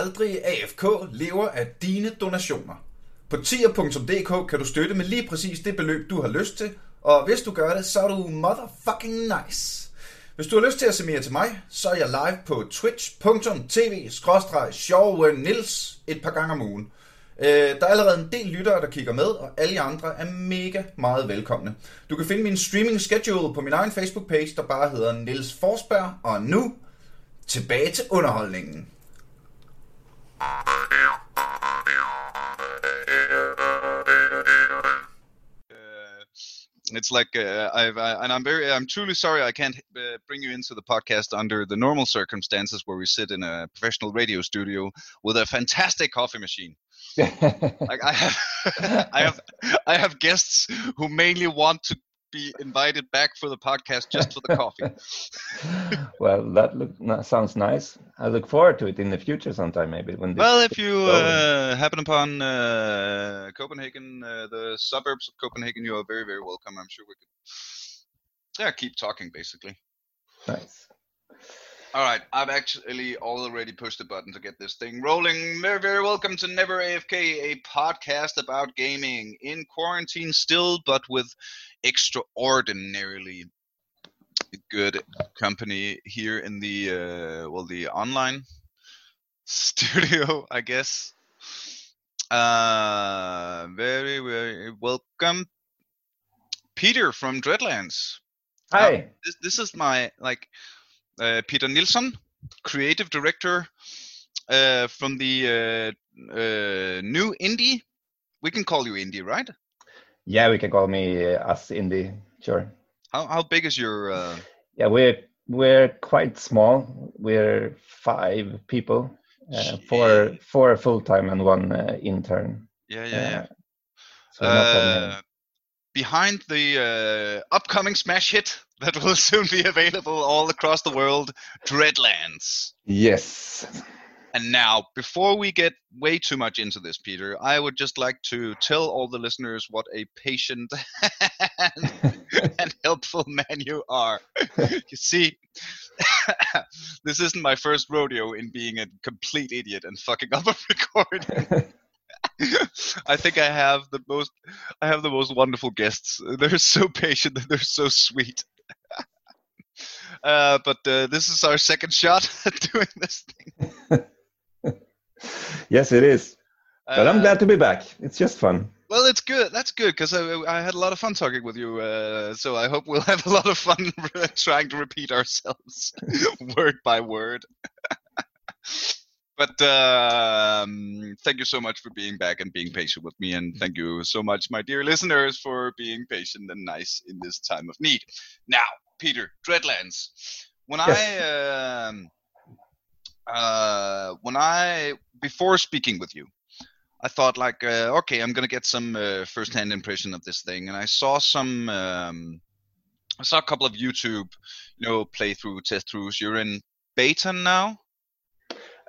Aldrig AFK lever af dine donationer. På tier.dk kan du støtte med lige præcis det beløb, du har lyst til, og hvis du gør det, så er du motherfucking nice. Hvis du har lyst til at se mere til mig, så er jeg live på twitch.tv nils et par gange om ugen. Øh, der er allerede en del lyttere, der kigger med, og alle jer andre er mega meget velkomne. Du kan finde min streaming schedule på min egen Facebook-page, der bare hedder Nils Forsberg, og nu tilbage til underholdningen. It's like uh, I've I, and I'm very I'm truly sorry I can't uh, bring you into the podcast under the normal circumstances where we sit in a professional radio studio with a fantastic coffee machine. like I have I have I have guests who mainly want to be invited back for the podcast just for the coffee. well, that look that sounds nice. I look forward to it in the future sometime, maybe when. Well, if you uh, happen upon uh, Copenhagen, uh, the suburbs of Copenhagen, you are very, very welcome. I'm sure we could. Yeah, keep talking, basically. Nice. All right, I've actually already pushed the button to get this thing rolling. Very, very welcome to Never AFK, a podcast about gaming in quarantine still, but with extraordinarily good company here in the uh, well, the online studio, I guess. Uh, very, very welcome, Peter from Dreadlands. Hi. Uh, this, this is my like Peter Nilsson, creative director uh, from the uh, uh, new indie. We can call you indie, right? Yeah, we can call me uh, us indie. Sure. How how big is your? Uh... Yeah, we're we're quite small. We're five people, uh, four four full time and one uh, intern. Yeah, yeah, yeah. So uh, behind the uh, upcoming smash hit that will soon be available all across the world, Dreadlands. Yes. And now, before we get way too much into this, Peter, I would just like to tell all the listeners what a patient and, and helpful man you are. you see, this isn't my first rodeo in being a complete idiot and fucking up a recording. I think I have the most I have the most wonderful guests. They're so patient and they're so sweet. uh, but uh, this is our second shot at doing this thing. yes, it is. But I'm glad to be back. It's just fun. Well, it's good. That's good because I, I, had a lot of fun talking with you. Uh, so I hope we'll have a lot of fun trying to repeat ourselves word by word. But um, thank you so much for being back and being patient with me, and thank you so much, my dear listeners, for being patient and nice in this time of need. Now, Peter, Dreadlands. When yes. I um, uh, when I before speaking with you, I thought like, uh, okay, I'm gonna get some uh, first-hand impression of this thing, and I saw some, um, I saw a couple of YouTube, you know, playthrough test throughs. You're in beta now.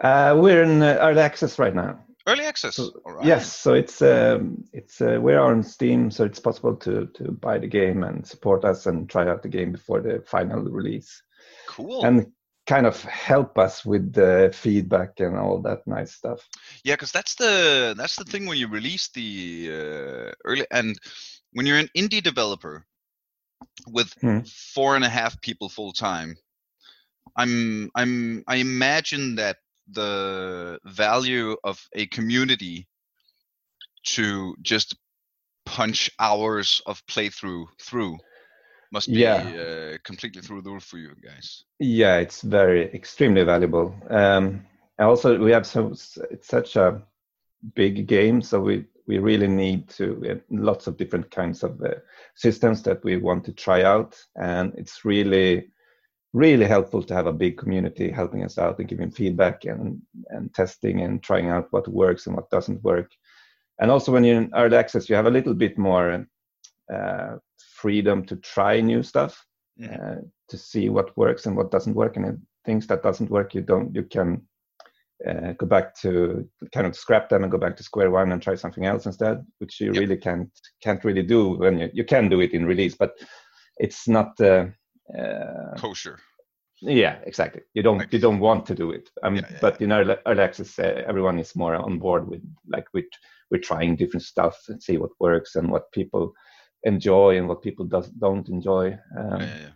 Uh, we're in uh, early access right now. Early access. So, Yes, so it's um, it's uh, we're on Steam, so it's possible to to buy the game and support us and try out the game before the final release. Cool. And kind of help us with the feedback and all that nice stuff. Yeah, because that's the that's the thing when you release the uh, early and when you're an indie developer with hmm. four and a half people full time. I'm I'm I imagine that the value of a community to just punch hours of playthrough through must be yeah. uh, completely through the roof for you guys. Yeah, it's very extremely valuable. Um, and also we have so it's such a big game, so we we really need to we lots of different kinds of uh, systems that we want to try out, and it's really really helpful to have a big community helping us out and giving feedback and and testing and trying out what works and what doesn't work. And also when you're in early access, you have a little bit more uh, freedom to try new stuff mm-hmm. uh, to see what works and what doesn't work and things that doesn't work you don't you can uh, go back to kind of scrap them and go back to square one and try something else instead which you yep. really can't can't really do when you you can do it in release but it's not uh, uh kosher Yeah, exactly. You don't like, you don't want to do it. Um, yeah, yeah, but yeah. in early, early access, uh, everyone is more on board with like with we're trying different stuff and see what works and what people enjoy and what people does don't enjoy. Um, yeah,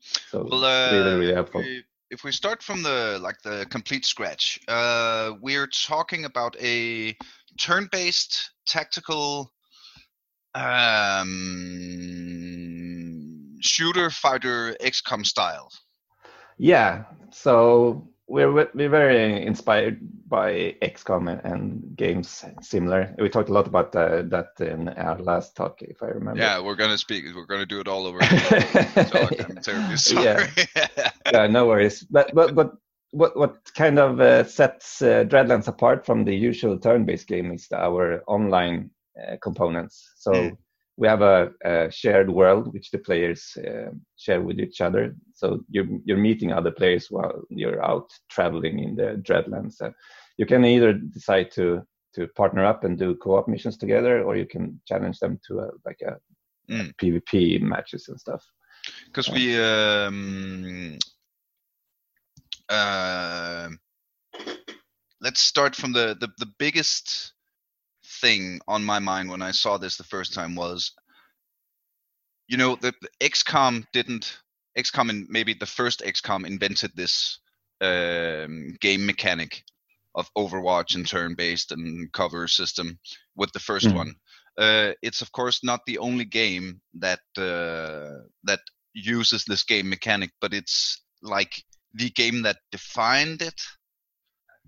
so well, uh, really really helpful. We, if we start from the like the complete scratch, uh, we're talking about a turn-based tactical um, shooter fighter XCOM style. Yeah, so we're we're very inspired by XCOM and, and games similar. We talked a lot about uh, that in our last talk, if I remember. Yeah, we're gonna speak. We're gonna do it all over. I'm terribly sorry. Yeah. yeah, no worries. But but but what what kind of uh, sets uh, Dreadlands apart from the usual turn-based game is our online uh, components. So. Mm we have a, a, shared world which the players uh, share with each other. So you're, you're meeting other players while you're out traveling in the Dreadlands. Uh, you can either decide to to partner up and do co-op missions together, or you can challenge them to a, like a, mm. PvP matches and stuff. Because we um, uh, let's start from the, the the biggest thing on my mind when I saw this the first time was, you know, the, the XCOM didn't XCOM and maybe the first XCOM invented this um, game mechanic of Overwatch and turn-based and cover system with the 1st mm one. Uh, it's of course not the only game that uh, that uses this game mechanic, but it's like the game that defined it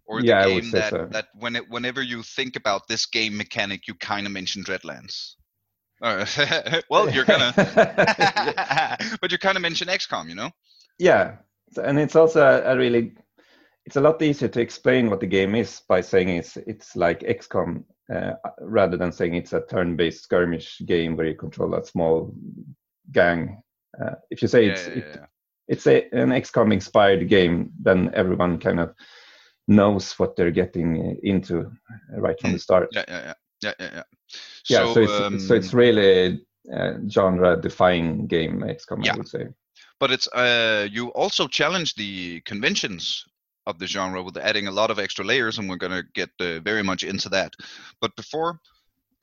or the yeah, game that, so. that when it, whenever you think about this game mechanic, you kind of mention Dreadlands. Uh, well, you're gonna, but you kind of mention XCOM, you know? Yeah, and it's also a, a, really, it's a lot easier to explain what the game is by saying it's it's like XCOM uh, rather than saying it's a turn-based skirmish game where you control a small gang. Uh, if you say yeah, it's yeah, it, it's a, an XCOM inspired game, then everyone kind of knows what they're getting into right from the start. Yeah, yeah, yeah, yeah, yeah. Yeah, so, so it's um, so it's really a genre defying game XCOM, yeah. I would say. But it's uh, you also challenge the conventions of the genre with adding a lot of extra layers, and we're going to get uh, very much into that. But before,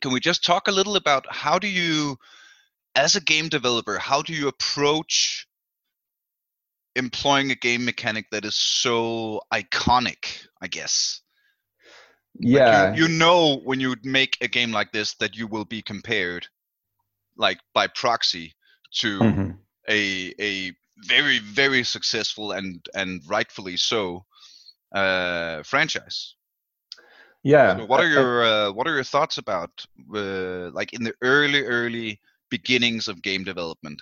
can we just talk a little about how do you, as a game developer, how do you approach employing a game mechanic that is so iconic, I guess. Yeah. Like you, you, know when you make a game like this that you will be compared like by proxy to mm-hmm. a a very very successful and and rightfully so uh franchise. Yeah. So what are your uh, what are your thoughts about uh, like in the early early beginnings of game development?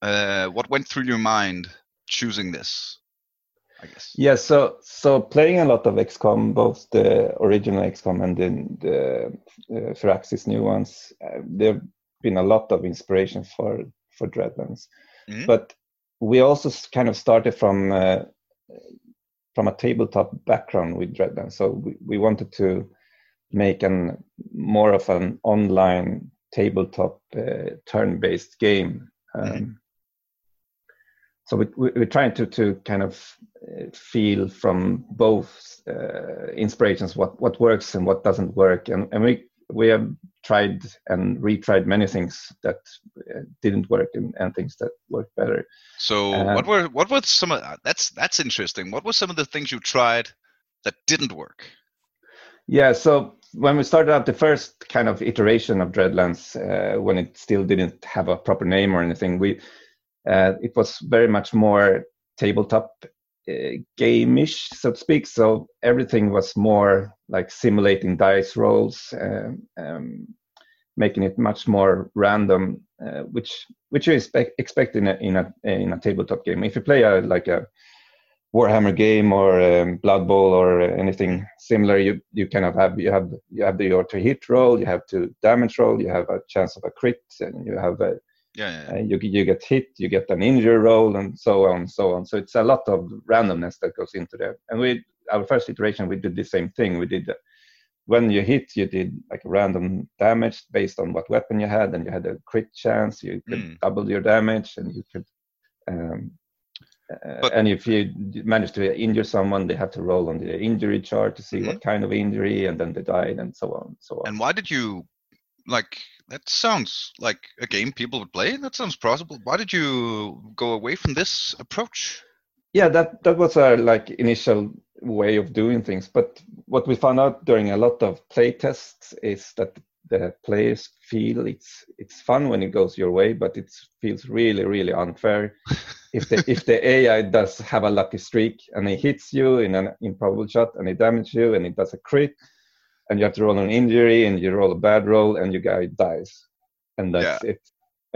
Uh, what went through your mind choosing this? I guess. Yeah, so so playing a lot of XCOM, both the original XCOM and then the uh, Firaxis new ones, uh, there've been a lot of inspiration for for Dreadlands. Mm-hmm. But we also kind of started from uh, from a tabletop background with Dreadlands, so we, we wanted to make an more of an online tabletop uh, turn-based game. Um, mm-hmm so we, we, are trying to, to kind of uh, feel from both uh, inspirations what, what works and what doesn't work. And, and we we have tried and retried many things that uh, didn't work and, and things that worked better. So uh, what were what were some of that's that's interesting. What were some of the things you tried that didn't work? Yeah so when we started out the first kind of iteration of dreadlands uh, when it still didn't have a proper name or anything we uh, it was very much more tabletop uh, game-ish, so to speak. So everything was more like simulating dice rolls, um, um, making it much more random, uh, which which you expect, expect in a in a in a tabletop game. If you play a like a Warhammer game or um, Blood Bowl or anything similar, you you kind of have you have you have the, your to hit roll, you have to damage roll, you have a chance of a crit, and you have a yeah, yeah, yeah. Uh, you you get hit, you get an injury roll, and so on, so on. So it's a lot of randomness that goes into there. And we our first iteration we did the same thing. We did when you hit, you did like a random damage based on what weapon you had, and you had a crit chance. You could mm. double your damage, and you could Um, uh, and if you manage to injure someone, they have to roll on the injury chart to see mm-hmm. what kind of injury, and then they died, and so on, so on. And why did you like? That sounds like a game people would play. That sounds plausible. Why did you go away from this approach? Yeah, that that was our like initial way of doing things. But what we found out during a lot of play tests is that the players feel it's it's fun when it goes your way, but it feels really really unfair if the if the AI does have a lucky streak and it hits you in an improbable shot and it damages you and it does a crit and you have to roll an injury and you roll a bad roll and your guy dies and that's yeah. it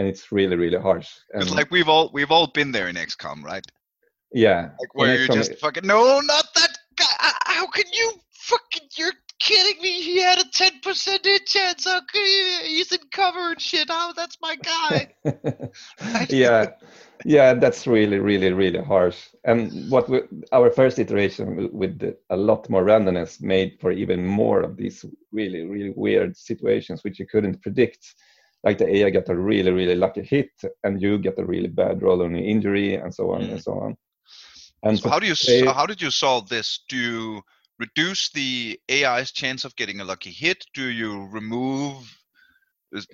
and it's really really harsh. It's like we've all we've all been there in XCOM, right? Yeah. Like where you're just fucking no, not that guy. Uh, how can you fucking? You're kidding me? He had a ten percent hit chance. How could he? He's in cover and shit. How? That's my guy. yeah, yeah. That's really, really, really harsh. And what we, our first iteration with a lot more randomness made for even more of these really, really weird situations which you couldn't predict. Like the AI got a really, really lucky hit, and you get a really bad roll on an injury, and so on mm. and so on. And so how do you play, how did you solve this? Do you reduce the AI's chance of getting a lucky hit? Do you remove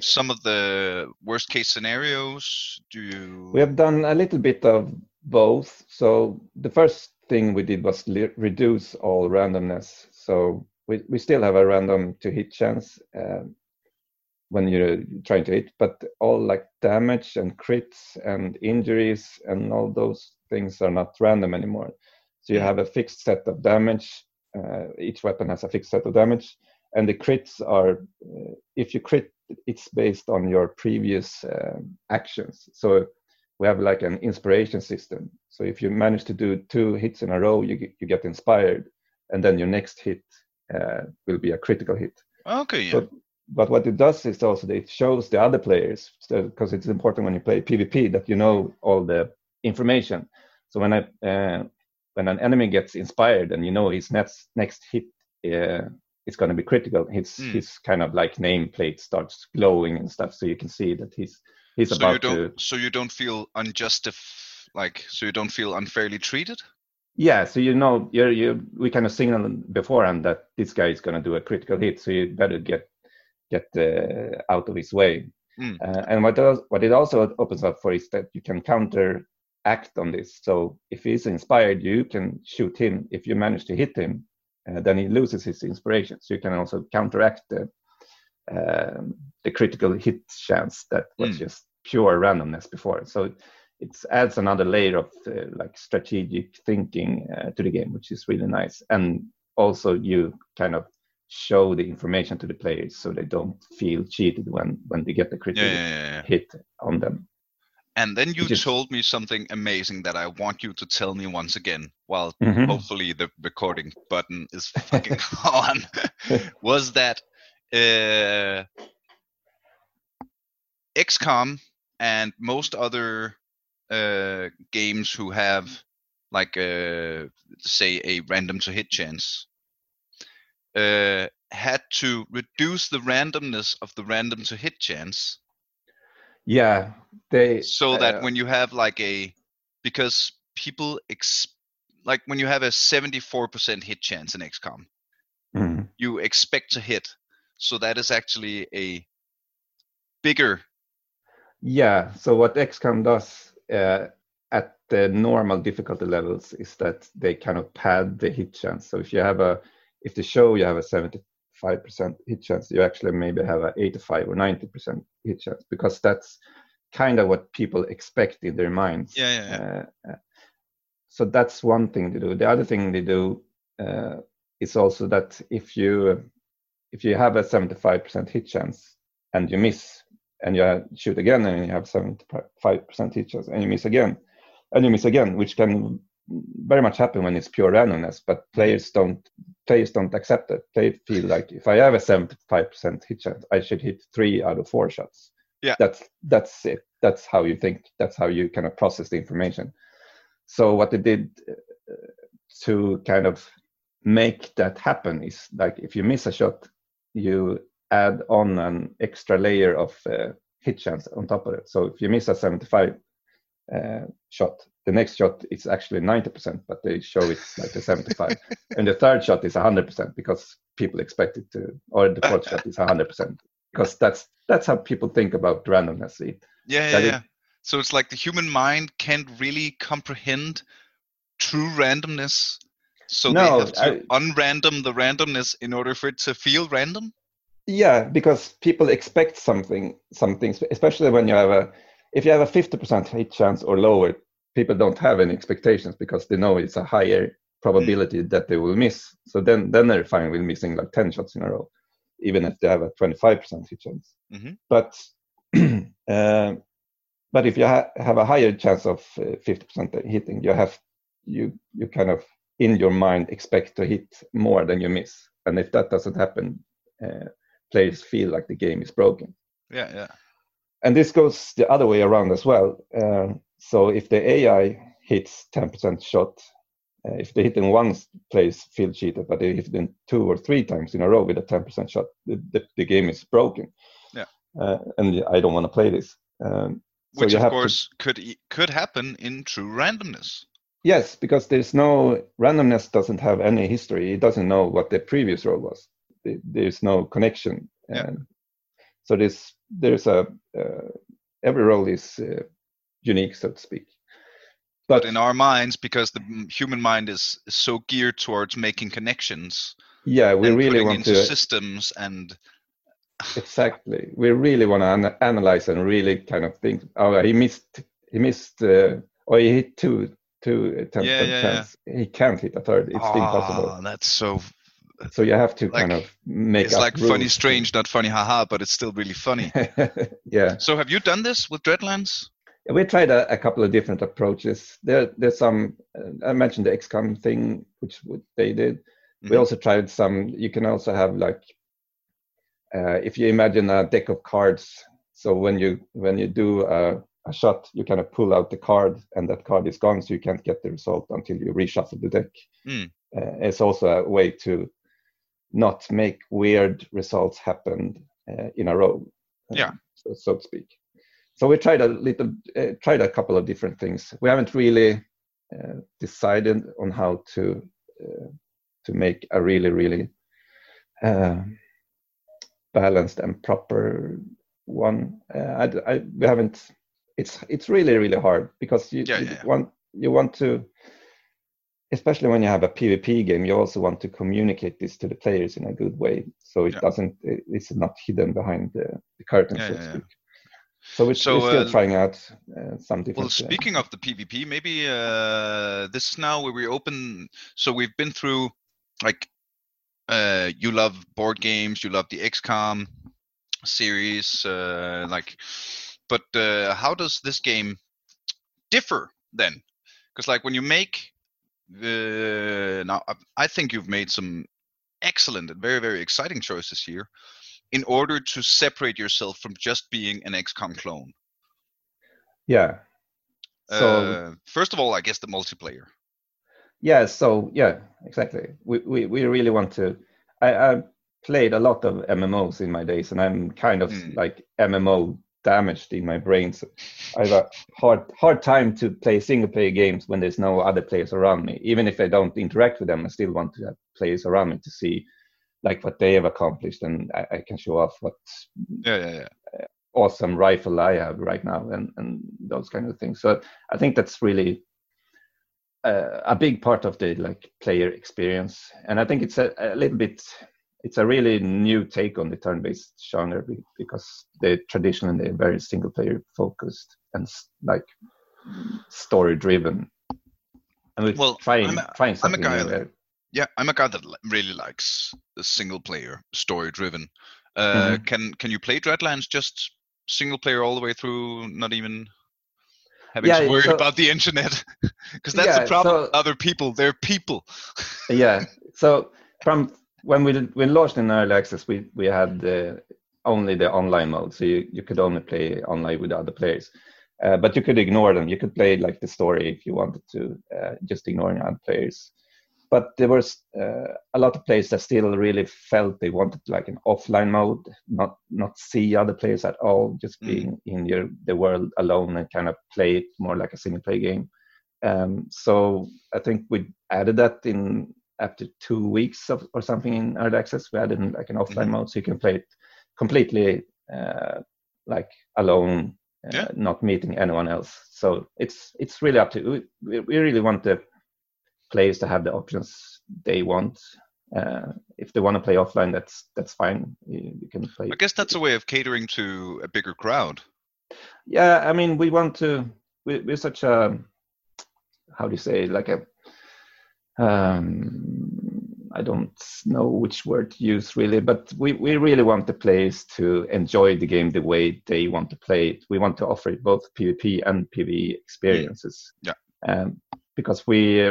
some of the worst case scenarios? Do you? We have done a little bit of both. So the first thing we did was reduce all randomness. So we, we still have a random to hit chance uh, when you're trying to hit, but all like damage and crits and injuries and all those things are not random anymore. So you mm. have a fixed set of damage. Uh, each weapon has a fixed set of damage, and the crits are uh, if you crit, it's based on your previous uh, actions. So we have like an inspiration system. So if you manage to do two hits in a row, you get, you get inspired, and then your next hit uh, will be a critical hit. Okay. Yeah. But, but what it does is also that it shows the other players because it's important when you play PvP that you know all the information. So when I uh, when an enemy gets inspired and you know his next next hit is going to be critical, his mm. his kind of like nameplate starts glowing and stuff, so you can see that he's he's so about you don't, to. So you don't feel unjustif like so you don't feel unfairly treated. Yeah, so you know you're you we kind of signal beforehand that this guy is going to do a critical hit, so you better get get uh, out of his way. Mm. Uh, and what does, what it also opens up for is that you can counter act on this. So if he's inspired, you can shoot him. If you manage to hit him, uh, then he loses his inspiration. So you can also counteract the um, the critical hit chance that was mm. just pure randomness before. So it adds another layer of uh, like strategic thinking uh, to the game, which is really nice. And also you kind of show the information to the players so they don't feel cheated when when they get the critical yeah, yeah, yeah. hit on them. And then you just... told me something amazing that I want you to tell me once again, while mm-hmm. hopefully the recording button is fucking on. was that uh, XCOM and most other uh, games who have like a, uh, say a random to hit chance uh, had to reduce the randomness of the random to hit chance yeah they so that uh, when you have like a because people ex like when you have a 74% hit chance in xcom mm-hmm. you expect to hit so that is actually a bigger yeah so what xcom does uh, at the normal difficulty levels is that they kind of pad the hit chance so if you have a if the show you have a 70 5% hit chance, you actually maybe have an 85 or 90% hit chance because that's kind of what people expect in their minds. Yeah, yeah, yeah. Uh, uh, so that's one thing to do. The other thing they do uh, is also that if you if you have a 75% hit chance and you miss and you shoot again and you have 75% hit chance and you miss again and you miss again, which can very much happen when it's pure randomness, but players don't players don't accept it. They feel like if I have a seventy five percent hit chance, I should hit three out of four shots. Yeah, that's that's it. That's how you think. That's how you kind of process the information. So what they did uh, to kind of make that happen is like if you miss a shot, you add on an extra layer of uh, hit chance on top of it. So if you miss a 75 uh, shot. The next shot is actually 90%, but they show it's like a 75. and the third shot is 100% because people expect it to, or the fourth shot is 100% because that's that's how people think about randomness. It, yeah, yeah, yeah. It, so it's like the human mind can't really comprehend true randomness. So no, they have to I, unrandom the randomness in order for it to feel random. Yeah, because people expect something, something, especially when you have a, if you have a 50% hit chance or lower, people don't have any expectations because they know it's a higher probability mm. that they will miss. So then, then they're fine with missing like 10 shots in a row, even if they have a 25% hit chance. Mm-hmm. But uh, but if you ha- have a higher chance of uh, 50% hitting, you have you you kind of in your mind expect to hit more than you miss, and if that doesn't happen, uh, players feel like the game is broken. Yeah, yeah. And this goes the other way around as well. Uh, so if the AI hits 10% shot, uh, if they hit in one place, feel cheated, but they hit in two or three times in a row with a 10% shot, the, the, the game is broken. Yeah. Uh, and I don't want to play this. Um, which of course to... could could happen in true randomness. Yes, because there's no randomness doesn't have any history. It doesn't know what the previous roll was. There's no connection. Yeah. so there's there's a uh, every roll is uh, unique, so to speak. But, but, in our minds, because the human mind is, is so geared towards making connections. Yeah, we really want into to systems and exactly we really want to an- analyze and really kind of think oh he missed he missed uh, or he hit two two attempts yeah, yeah, yeah. he can't hit a third it's oh, impossible that's so so you have to like, kind of make it's like rules. funny strange not funny haha but it's still really funny yeah so have you done this with dreadlands we tried a, a, couple of different approaches there there's some uh, i mentioned the xcom thing which they did mm-hmm. we also tried some you can also have like uh, if you imagine a deck of cards, so when you when you do a, a, shot, you kind of pull out the card, and that card is gone, so you can't get the result until you reshuffle the deck. Mm. Uh, it's also a way to not make weird results happen uh, in a row. Uh, yeah, so, so, to speak. So we tried a little, uh, tried a couple of different things. We haven't really uh, decided on how to to make a really really balanced and proper one. Uh, I, I, we haven't. It's it's really really hard because you, yeah, you yeah. want you want to, especially when you have a PvP game, you also want to communicate this to the players in a good way, so it yeah. doesn't it's not hidden behind the, the curtain, so to speak. So we're, so, we're still uh, trying out uh, some different. Well, uh, speaking of the PvP, maybe uh, this is now where we open. So we've been through like uh, you love board games, you love the XCOM series, uh, like, but uh, how does this game differ then? Because like when you make the now, I think you've made some excellent and very very exciting choices here, in order to separate yourself from just being an XCOM clone. Yeah. So uh, first of all, I guess the multiplayer yeah so yeah exactly we, we, we really want to I, I played a lot of mmos in my days and i'm kind of mm. like mmo damaged in my brain so i have a hard hard time to play single player games when there's no other players around me even if i don't interact with them i still want to have players around me to see like what they have accomplished and i, I can show off what yeah, yeah, yeah. Uh, awesome rifle i have right now and and those kind of things so i think that's really a, big part of the like player experience, and I think it's a, a little bit it's a really new take on the turn-based genre because they're traditionally very single-player focused and like story-driven. And we're well, trying I'm a, trying something I'm a guy Yeah, I'm a guy that really likes the single-player, story-driven. Uh, mm-hmm. Can can you play Dreadlands just single-player all the way through, not even having yeah, to worry so, about the internet because that's yeah, the problem. So, Other people, they're people. yeah. So from when we we launched in early access, we we had the, only the online mode, so you, you could only play online with other players. Uh, but you could ignore them. You could play like the story if you wanted to, uh, just ignoring other players. But there was uh, a lot of players that still really felt they wanted like an offline mode, not not see other players at all, just mm. being in your the world alone and kind of play it more like a single player game. Um, so I think we added that in after two weeks of, or something in early access. We added like an offline mm-hmm. mode, so you can play it completely uh, like alone, uh, yeah. not meeting anyone else. So it's it's really up to we, we really want the players to have the options they want. Uh, if they want to play offline, that's that's fine. You, you, can play. I guess that's a way of catering to a bigger crowd. Yeah, I mean, we want to. We, we're such a how do you say like a um, I don't know which word to use really, but we, we really want the players to enjoy the game the way they want to play it. We want to offer it both PvP and PvE experiences. Yeah. Um, because we,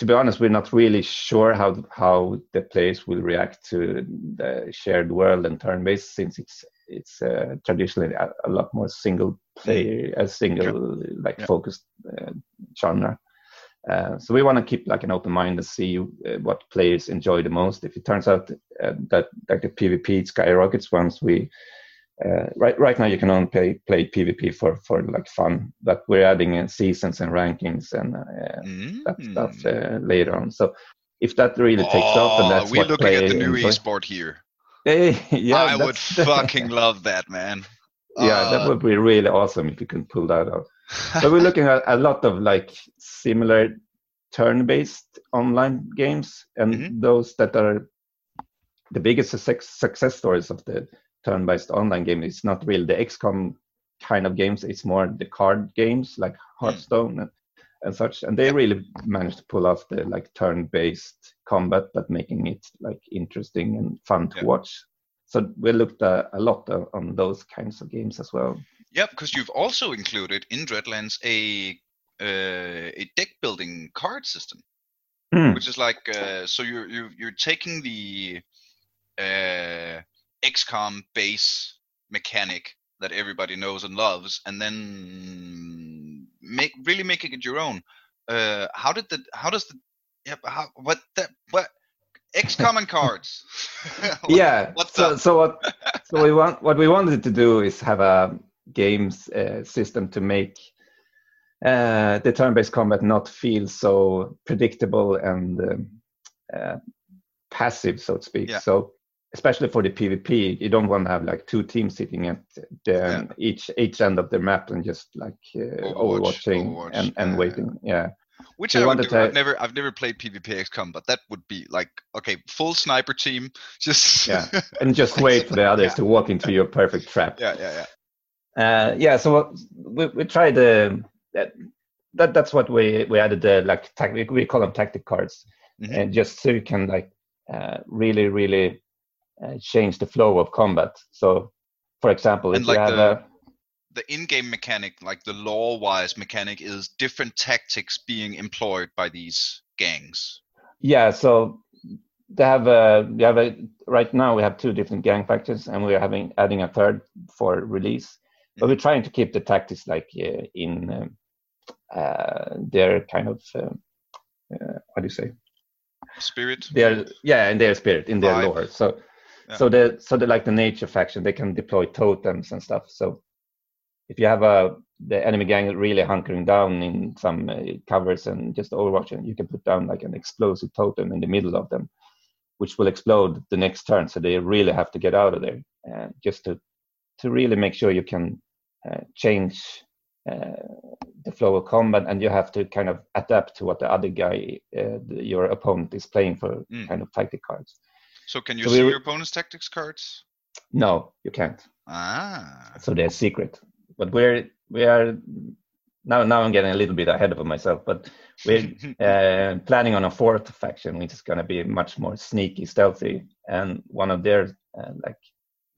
to be honest, we're not really sure how how the players will react to the shared world and turn-based, since it's it's uh, traditionally a, a, lot more single player, a single yeah. like yeah. focused uh, genre. Uh, so we want to keep like an open mind and see uh, what players enjoy the most. If it turns out uh, that like the PvP skyrockets once we uh, right right now you can only play play PvP for for like fun, but we're adding in seasons and rankings and mm. that stuff later on. So if that really takes oh, off, then that's what we're looking at the new enjoy. esport here. Hey, yeah, I would fucking love that, man. Yeah, that would be really awesome if you can pull that off but we're looking at a lot of like similar turn-based online games, and mm-hmm. those that are the biggest success, success stories of the turn-based online game It's not really the XCOM kind of games. It's more the card games like Hearthstone and, and such. And they really managed to pull off the like turn-based combat, but making it like interesting and fun to yeah. watch. So we looked uh, a lot on those kinds of games as well. Yeah, because you've also included in Dreadlands a uh, a deck building card system, mm. which is like uh, so you're you're you're taking the uh, XCOM base mechanic that everybody knows and loves, and then make really making it your own. Uh, how did the how does the yeah how what that what XCOM and cards? what, yeah. What's so, up? so what so we want what we wanted to do is have a games uh, system to make uh, the turn-based combat not feel so predictable and um, uh, passive, so to speak. Yeah. So especially for the PvP, you don't want to have like two teams sitting at the, yeah. each each end of the map and just like uh, Overwatch, overwatching Overwatch, and, and waiting. Yeah. Which so I do. To... I've never I've never played PvP XCOM, but that would be like okay, full sniper team, just yeah, and just wait for the others yeah. to walk into your perfect trap. Yeah, yeah, yeah. Uh, yeah, so we, we tried the that, that that's what we we added the like tactic we call them tactic cards, mm-hmm. and just so you can like uh, really really uh, change the flow of combat. So, for example, and if like you have the, a the in-game mechanic, like the lore-wise mechanic, is different tactics being employed by these gangs. Yeah, so they have a we have a right now we have two different gang factions, and we're having adding a third for release but we're trying to keep the tactics like uh, in um, uh, their kind of uh, what do you say spirit their yeah in their spirit in their Vibe. lore so yeah. so the so the like the nature faction they can deploy totems and stuff so if you have a the enemy gang really hunkering down in some uh, covers and just overwatching, you can put down like an explosive totem in the middle of them, which will explode the next turn. So they really have to get out of there, uh, just to to really make sure you can uh, change uh, the flow of combat and you have to kind of adapt to what the other guy uh, the, your opponent is playing for mm. kind of tactic cards so can you so see your opponent's tactics cards no you can't ah so they're secret but we're we are now now i'm getting a little bit ahead of myself but we're uh, planning on a fourth faction which is going to be much more sneaky stealthy and one of their uh, like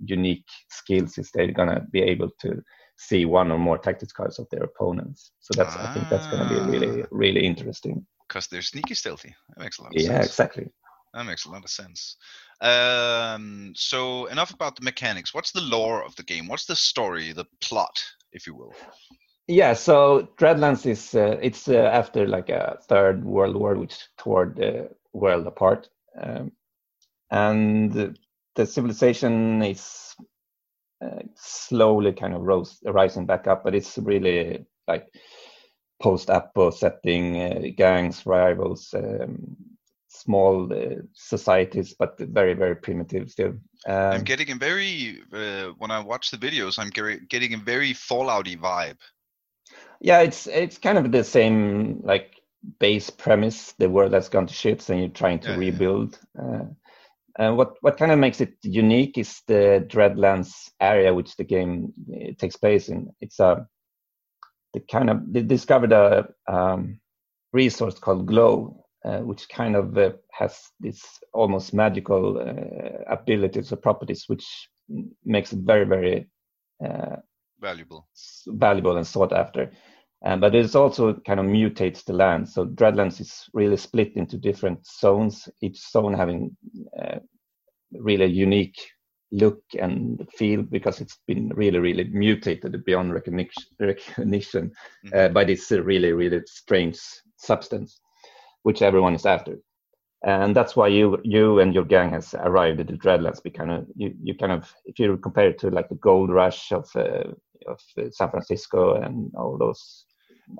unique skills is they're going to be able to see one or more tactics cards of their opponents. So that's ah. I think that's going to be really ah. really interesting. Because they're sneaky stealthy. That makes a lot of yeah, sense. Yeah, exactly. That makes a lot of sense. Um, so enough about the mechanics. What's the lore of the game? What's the story, the plot, if you will? Yeah, so Dreadlands is uh, it's uh, after like a third world war, which tore the world apart, um, and the civilization is uh, slowly kind of rose, rising back up, but it's really like post-apo setting, uh, gangs, rivals, um, small uh, societies, but very very primitive still. Um, I'm getting a very uh, when I watch the videos, I'm getting a very Fallouty vibe. Yeah, it's it's kind of the same like base premise. The world has gone to shit, and you're trying to yeah, rebuild. Yeah. Uh, and what what kind of makes it unique is the Dreadlands area which the game uh, takes place in. It's a the kind of they discovered a um, resource called glow, uh, which kind of uh, has this almost magical uh, abilities or properties, which makes it very, very uh, valuable, valuable and sought after. Um, but it also kind of mutates the land. So Dreadlands is really split into different zones, each zone having uh, really unique look and feel because it's been really, really mutated beyond recognition, recognition mm-hmm. uh, by this really, really strange substance which everyone is after. And that's why you you and your gang has arrived at the Dreadlands. Be kind of you, you kind of if you compare it to like the gold rush of uh, of uh, San Francisco and all those.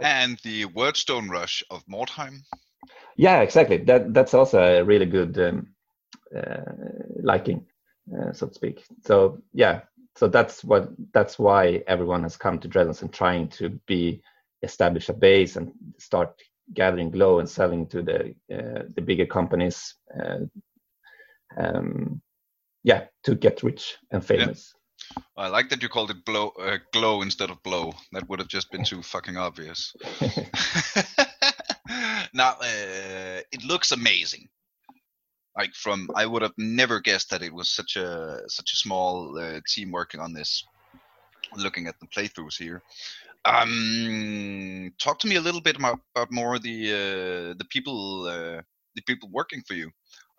And the Wyrdstone rush of Mordheim. Yeah, exactly. That that's also a really good um, uh, liking, uh, so to speak. So yeah, so that's what that's why everyone has come to Dreadlands and trying to be establish a base and start gathering glow and selling to the uh, the bigger companies. Uh, um, yeah, to get rich and famous. Yeah. I like that you called it blow, uh, glow instead of blow. That would have just been too fucking obvious. now, uh, it looks amazing. Like from, I would have never guessed that it was such a such a small uh, team working on this. Looking at the playthroughs here, um, talk to me a little bit about, about more the uh, the people uh, the people working for you.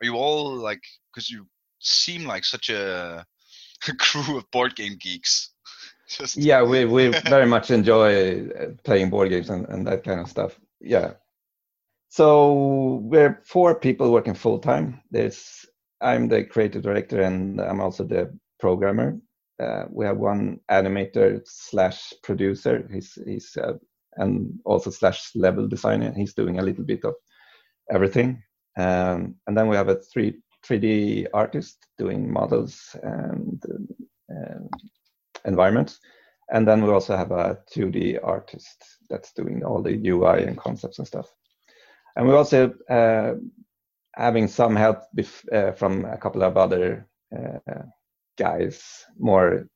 Are you all like because you seem like such a, a crew of board game geeks? Just... Yeah, we we very much enjoy uh, playing board games and, and that kind of stuff. Yeah. So we're four people working full time. There's I'm the creative director and I'm also the programmer uh, we have one animator slash producer. He's he's uh, and also slash level designer. He's doing a little bit of everything. Um, and then we have a three 3D artist doing models and uh, environments. And then we also have a 2D artist that's doing all the UI and concepts and stuff. And we're also uh, having some help bef- uh, from a couple of other uh, guys, more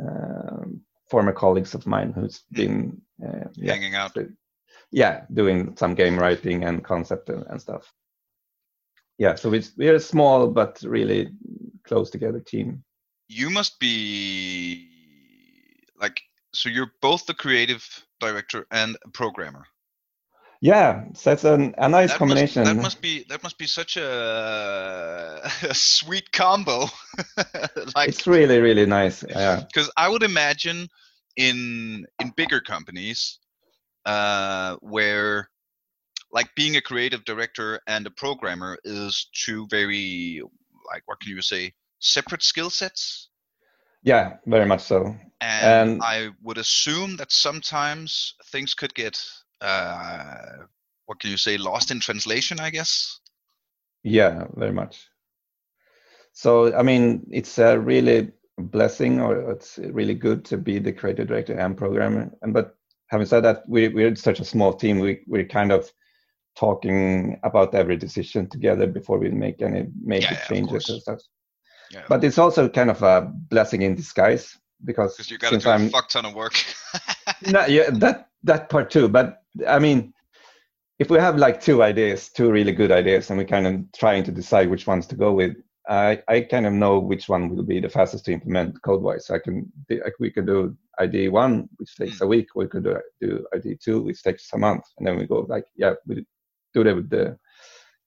um, former colleagues of mine who's been uh, hanging yeah, out. Yeah, doing some game writing and concept and, and stuff. Yeah, so it's, we're a small but really close together team. You must be like so. You're both the creative director and a programmer. Yeah, so that's an, a nice that combination. Must, that must be that must be such a, a sweet combo. like, it's really really nice. Yeah. Because I would imagine in in bigger companies uh, where like being a creative director and a programmer is two very like what can you say separate skill sets. Yeah, very much so. And, and I would assume that sometimes things could get uh, what can you say, lost in translation, I guess. Yeah, very much. So I mean, it's a really blessing, or it's really good to be the creative director and programmer. And but having said that, we we're such a small team. We we're kind of talking about every decision together before we make any major yeah, yeah, changes and stuff. Yeah. But it's also kind of a blessing in disguise because you got to do I'm, a fuck ton of work. no, yeah, that that part too. But I mean, if we have like two ideas, two really good ideas, and we're kind of trying to decide which ones to go with, I, I kind of know which one will be the fastest to implement code wise. I can like we can do ID one, which takes a week. We could uh, do, do ID two, which takes a month, and then we go like, yeah, we do that with the.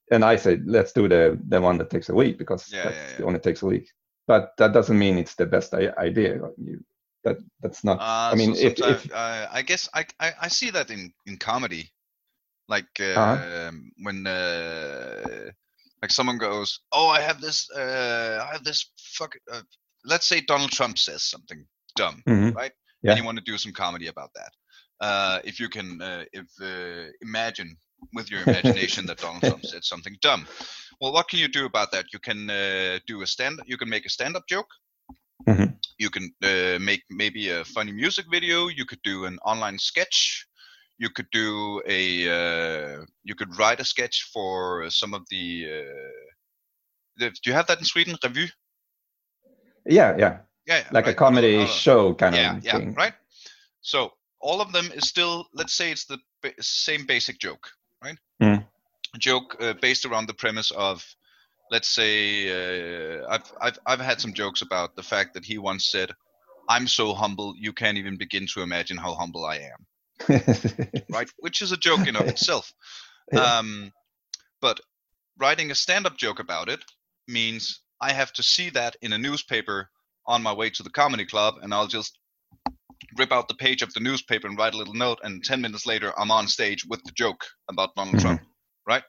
And I say, let's do the the one that takes a week because yeah, that yeah, yeah. only takes a week. But that doesn't mean it's the best idea. You that that's not. Uh, I mean, so if, if uh, I guess I, I I see that in in comedy, like uh, Uh-huh. when uh, like someone goes, "Oh, I have this, uh, I have this fuck." Uh, let's say Donald Trump says something dumb, Mhm. right? Yeah. And you want to do some comedy about that. Uh, if you can, uh, if uh, imagine with your imagination that Donald Trump said something dumb, well, what can you do about that? You can uh, do a stand. You can make a stand-up joke. Mhm. You can uh, make maybe a funny music video. You could do an online sketch. You could do a. Uh, you could write a sketch for some of the. Uh, the do you have that in Sweden? Revue. yeah, yeah, Yeah, yeah, like right. a comedy Uh, show kind yeah, of yeah, thing. right. So all of them is still, let's say, it's the ba- same basic joke, right? Mm. Joke uh, based around the premise of, let's say, uh, I've I've I've had some jokes about the fact that he once said, "I'm so humble, you can't even begin to imagine how humble I am," right? Which is a joke in of itself. Yeah. Um, but writing a stand-up joke about it means I have to see that in a newspaper on my way to the comedy club, and I'll just rip out the page of the newspaper and write a little note, and ten minutes later I'm on stage with the joke about Donald Mhm. Trump, right?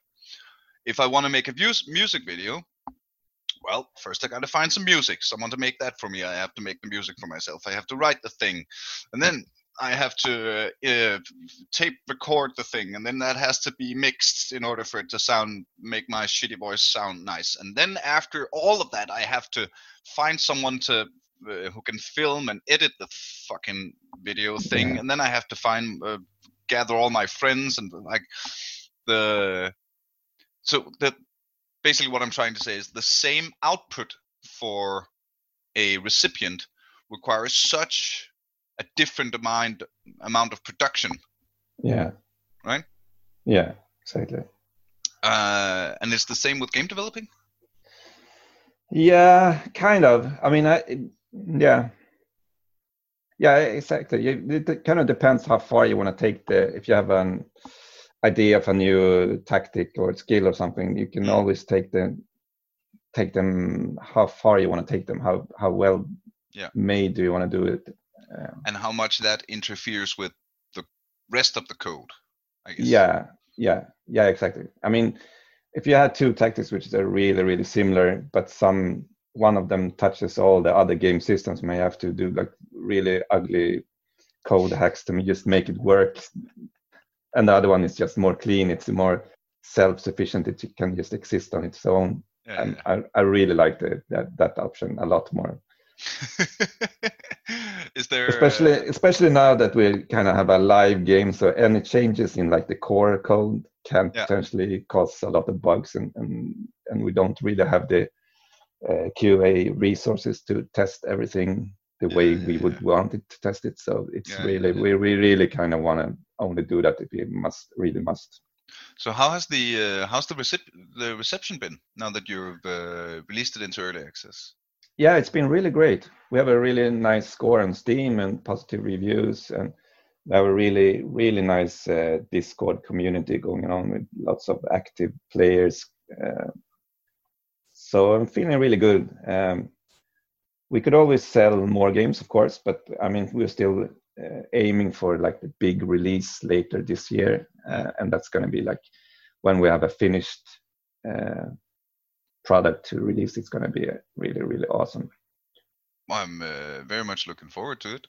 If I want to make a mus- music video, well, first I got to find some music. Someone to make that for me. I have to make the music for myself. I have to write the thing, and then I have to uh, tape record the thing, and then that has to be mixed in order for it to sound make my shitty voice sound nice. And then after all of that, I have to find someone to uh, who can film and edit the fucking video thing, and then I have to find uh, gather all my friends and like the so that basically what I'm trying to say is the same output for a recipient requires such a different amount amount of production, yeah. Right? Yeah, exactly. uh, and it's the same with game developing. Yeah, kind of. I mean, I yeah, yeah, exactly. It, it kind of depends how far you want to take the. If you have an idea of a new tactic or skill or something, you can Mm. always take them, take them. How far you want to take them? How how well Yeah. made do you want to do it? Um, and how much that interferes with the rest of the code. I guess. Yeah, yeah, yeah, exactly. I mean, if you had two tactics which are really, really similar, but some one of them touches all the other game systems, may have to do like really ugly code hacks to just make it work. And the other one is just more clean. It's more self-sufficient. It can just exist on its own. Yeah, And I, I really like the, that that option a lot more. Is there especially uh, especially now that we kind of have a live game so any changes in like the core code can Yeah. potentially cause a lot of bugs and and, and we don't really have the uh, qa resources to test everything the way we yeah, would yeah. want it to test it so it's Yeah, really yeah, we, we really kind of want to only do that if you must really must. So how has the uh, how's the recep- the reception been now that you've uh, released it into early access? yeah it's been really great. We have a really nice score on steam and positive reviews and we have a really really nice uh, discord community going on with lots of active players uh, so i'm feeling really good. Um, we could always sell more games of course but i mean we're still aiming for like the big release later this year uh, and that's going to be like when we have a finished uh, product to release it's going to be uh, really really awesome I'm uh, very much looking forward to it.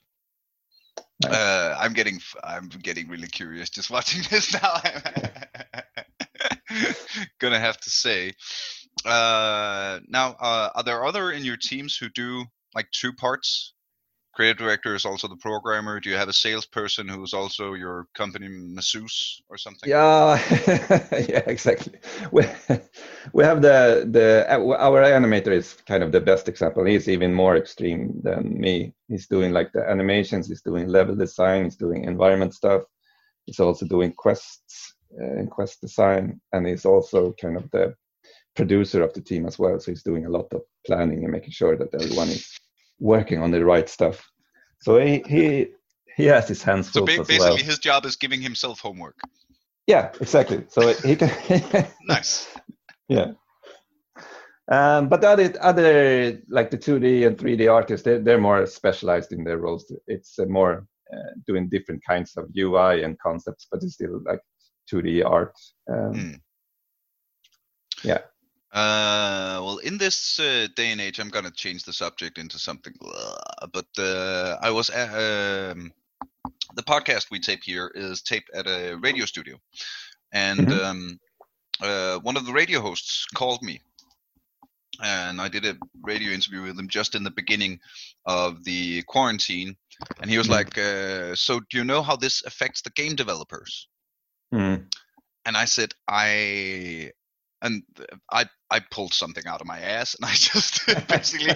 Nice. Uh, I'm getting I'm getting really curious just watching this now. Gonna have to say. Uh, now, uh, are there other in your teams who do like two parts? Creative director is also the programmer. Do you have a salesperson who is also your company masseuse or something? Yeah, yeah, exactly. We we have the the our animator is kind of the best example. He's even more extreme than me. He's doing like the animations. He's doing level design. He's doing environment stuff. He's also doing quests uh, and quest design, and he's also kind of the producer of the team as well. So he's doing a lot of planning and making sure that everyone is working on the right stuff. So he he he has his hands So full ba- as basically, well. his job is giving himself homework. Yeah, exactly. So he can. Nice. yeah. Um, but the other, other like the 2D and 3D artists, they're, they're more specialized in their roles. It's uh, more uh, doing different kinds of UI and concepts, but it's still like 2D art. Um, mm. Yeah. Uh, well, in this uh, day and age, I'm gonna change the subject into something. but uh, I was um, the podcast we tape here is taped at a radio studio, and mm-hmm. um, uh, one of the radio hosts called me and I did a radio interview with him just in the beginning of the quarantine, and he was mm. like, uh, "So, do you know how this affects the game developers?" Mm. And I said, "I." And I I pulled something out of my ass, and I just basically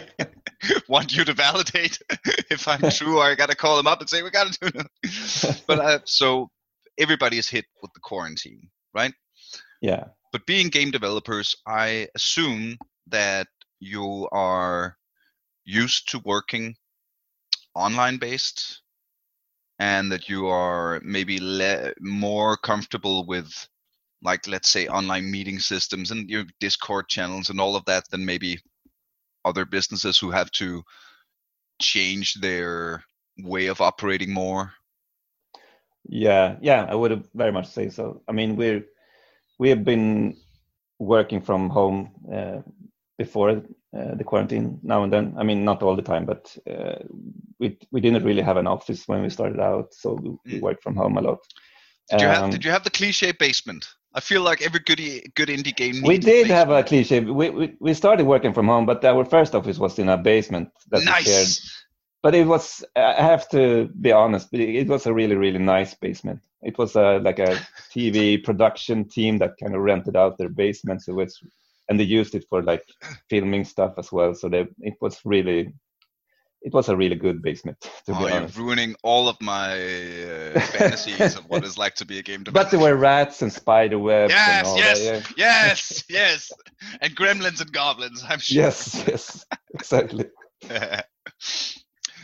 want you to validate if I'm true, or I gotta call them up and say we gotta do it. but uh, so everybody is hit with the quarantine, right? Yeah. But being game developers, I assume that you are used to working online based and that you are maybe le- more comfortable with like let's say online meeting systems and your discord channels and all of that than maybe other businesses who have to change their way of operating more yeah yeah i would very much say so i mean we're we have been working from home uh, before uh, the quarantine now and then. I mean, not all the time, but uh, we we didn't really have an office when we started out, so we, mm. worked from home a lot. Did you have um, Did you have the cliche basement? I feel like every good good indie game. We did a have a cliche. We, we we started working from home, but our first office was in a basement that nice. we shared. But it was. I have to be honest. It was a really really nice basement. It was a like a TV production team that kind of rented out their basement. So it was and they used it for like filming stuff as well. So they, it was really, it was a really good basement. To oh, be honest. you're ruining all of my uh, fantasies of what it's like to be a game developer. But there were rats and spider webs. Yes, and yes, that, yeah. yes, yes, and gremlins and goblins. I'm sure. Yes, yes, exactly.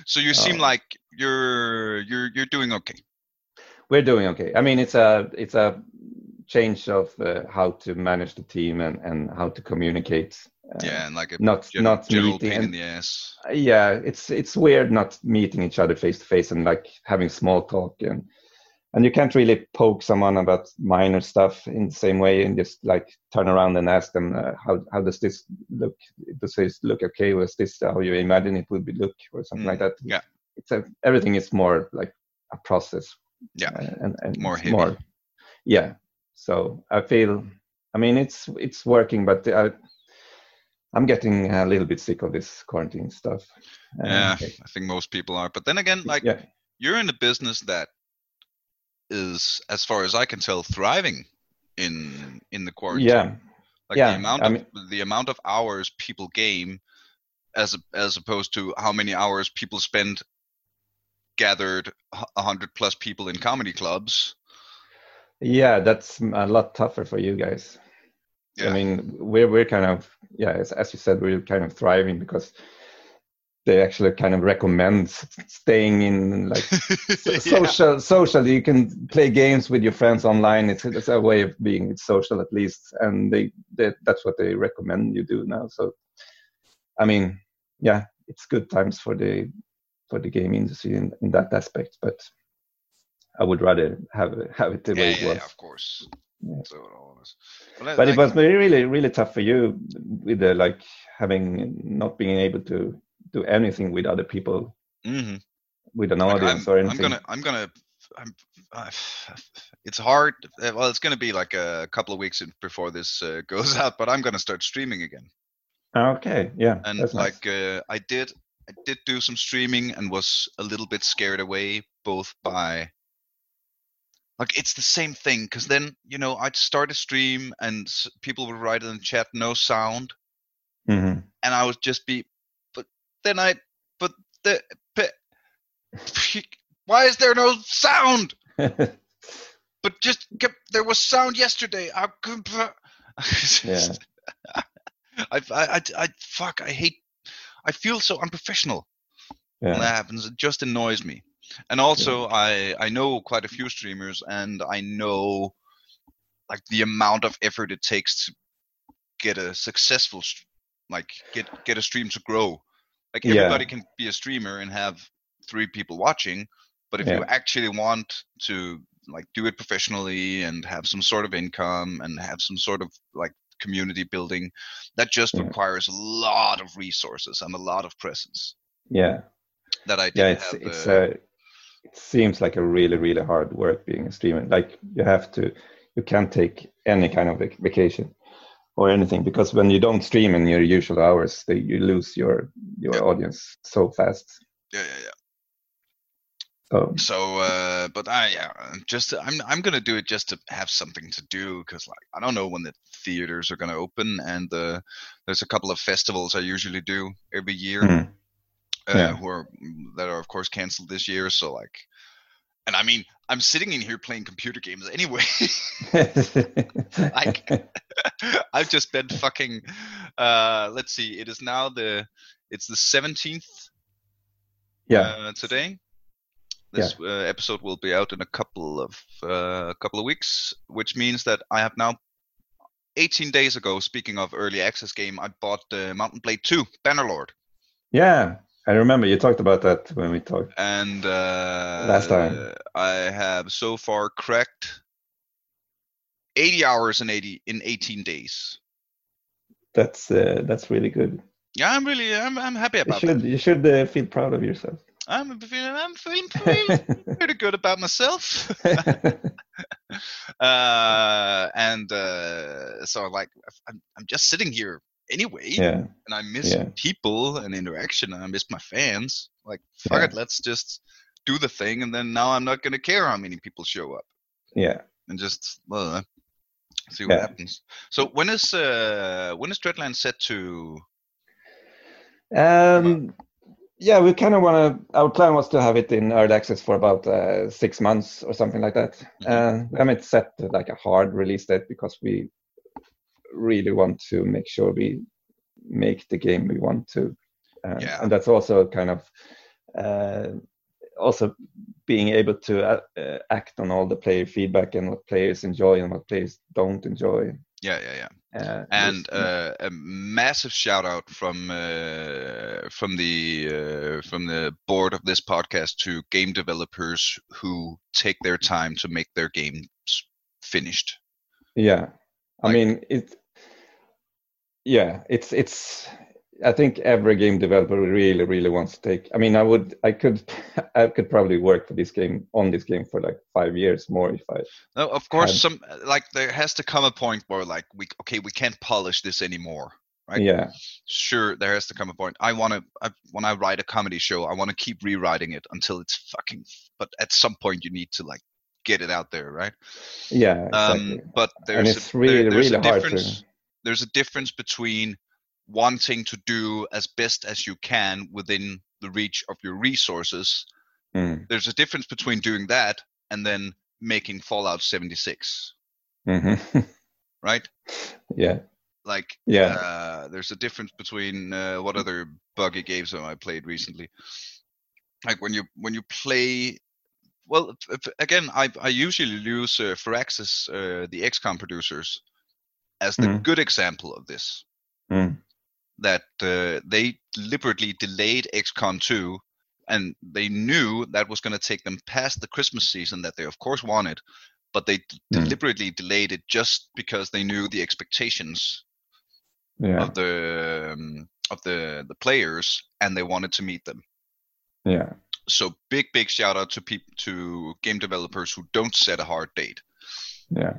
so you seem oh. like you're you're you're doing okay. We're doing okay. I mean, it's a it's a change of uh, how to manage the team and, and how to communicate. Uh, yeah, and like a not general, not general meeting pain in the ass. Yeah, it's it's weird not meeting each other face to face and like having small talk and and you can't really poke someone about minor stuff in the same way and just like turn around and ask them uh, how how does this look? Does this look okay? Was this how you imagine it would be look or something mm, like that? yeah. It's a everything is more like a process. Yeah uh, and, and more heavy. more yeah. So I feel, I mean, it's it's working, but I, I'm getting a little bit sick of this quarantine stuff. Yeah, I think most people are. But then again, like yeah. you're in a business that is, as far as I can tell, thriving in in the quarantine. Yeah. Like yeah, the amount of mean, the amount of hours people game, as as opposed to how many hours people spend gathered a hundred plus people in comedy clubs yeah, that's a lot tougher for you guys. Yeah. I mean, we're we're kind of yeah, as, as you said, we're kind of thriving because they actually kind of recommend staying in like yeah. social social you can play games with your friends online it's, it's a way of being social at least and they, they that's what they recommend you do now so i mean yeah it's good times for the for the game industry in, in that aspect but I would rather have have it the yeah, way it yeah, was. Yeah, of course. Yeah. So but, but it was really really tough for you with the like having not being able to do anything with other people mm-hmm. with an like audience I'm, or anything. I'm gonna I'm gonna I'm, uh, it's hard. Well, it's gonna be like a couple of weeks before this uh, goes out, but I'm gonna start streaming again. Okay, yeah, and like nice. uh, I did I did do some streaming and was a little bit scared away both by like it's the same thing because then you know i'd start a stream and people would write in the chat no sound mm-hmm. and i would just be but then i but the but, why is there no sound but just there was sound yesterday i yeah. I, I, I, fuck, I hate, I feel so unprofessional yeah. when that happens. It just annoys me and also yeah. i i know quite a few streamers and i know like the amount of effort it takes to get a successful like get get a stream to grow. Like Yeah. everybody can be a streamer and have three people watching, but if you actually want to like do it professionally and have some sort of income and have some sort of like community building, that just Yeah. requires a lot of resources and a lot of presence yeah that I didn't yeah it's have. it's uh, uh, it seems like a really really hard work being a streamer like you have to you can't take any kind of vacation or anything because when you don't stream in your usual hours they, you lose your your Yeah. audience so fast yeah, yeah, yeah. so So, uh, but I, yeah, I'm just I'm I'm gonna do it just to have something to do because like I don't know when the theaters are gonna open and uh, there's a couple of festivals I usually do every year Mhm. Uh, Yeah. who are that are of course canceled this year. So like, and I mean I'm sitting in here playing computer games anyway. like I've just been fucking. Uh, let's see, it is now the it's the 17th yeah uh, today. This uh, episode will be out in a couple of uh, a couple of weeks, which means that I have now 18 days ago. Speaking of early access game, I bought uh, Mount & Blade 2 Bannerlord, yeah i remember you talked about that when we talked and uh, Last time. I have so far cracked 80 hours in 80 in 18 days. that's uh, that's really good Yeah, I'm really I'm I'm happy about you about should that. you should uh, feel proud of yourself I'm feeling I'm feeling pretty, pretty good about myself. uh, and uh, so like I'm, I'm just sitting here anyway yeah and i miss Yeah. people and interaction and i miss my fans like fuck Yeah. it let's just do the thing and then now i'm not going to care how many people show up yeah and just well, see what happens so when is uh when is dreadland set to Um, yeah, we kind of want to. Our plan was to have it in early access for about uh, six months or something like that. Uh, we haven't set like a hard release date because we really want to make sure we make the game we want to, uh, Yeah. and that's also kind of uh, also being able to uh, uh, act on all the player feedback and what players enjoy and what players don't enjoy. yeah yeah yeah Uh, and uh, a massive shout out from uh, from the uh, from the board of this podcast to game developers who take their time to make their games finished. Yeah, I Like- mean it. Yeah, it's it's. I think every game developer really really wants to take. I mean, I would, I could, I could probably work for this game on this game for like five years more if I. No, of course, Had- some like there has to come a point where like we okay we can't polish this anymore. Right. Yeah, Sure, there has to come a point. I want to I, when I write a comedy show, I want to keep rewriting it until it's fucking. But at some point, you need to like get it out there, right? yeah, exactly. Um, but there's and it's a, really there- there's really a hard difference. to. There's a difference between wanting to do as best as you can within the reach of your resources. Mm, There's a difference between doing that and then making Fallout 76, mhm. right? yeah, Like, yeah, uh, there's a difference between uh, what other buggy games have I played recently? Like when you when you play. Well, if, if- again, I I usually use uh, Firaxis, uh, the XCOM producers, as the Mhm. good example of this. Mm. That uh, they deliberately delayed XCOM 2, and they knew that was going to take them past the Christmas season that they of course wanted, but they d- Mm. deliberately delayed it just because they knew the expectations yeah, of the um, of the the players and they wanted to meet them yeah. so big big shout out to people to game developers who don't set a hard date Yeah.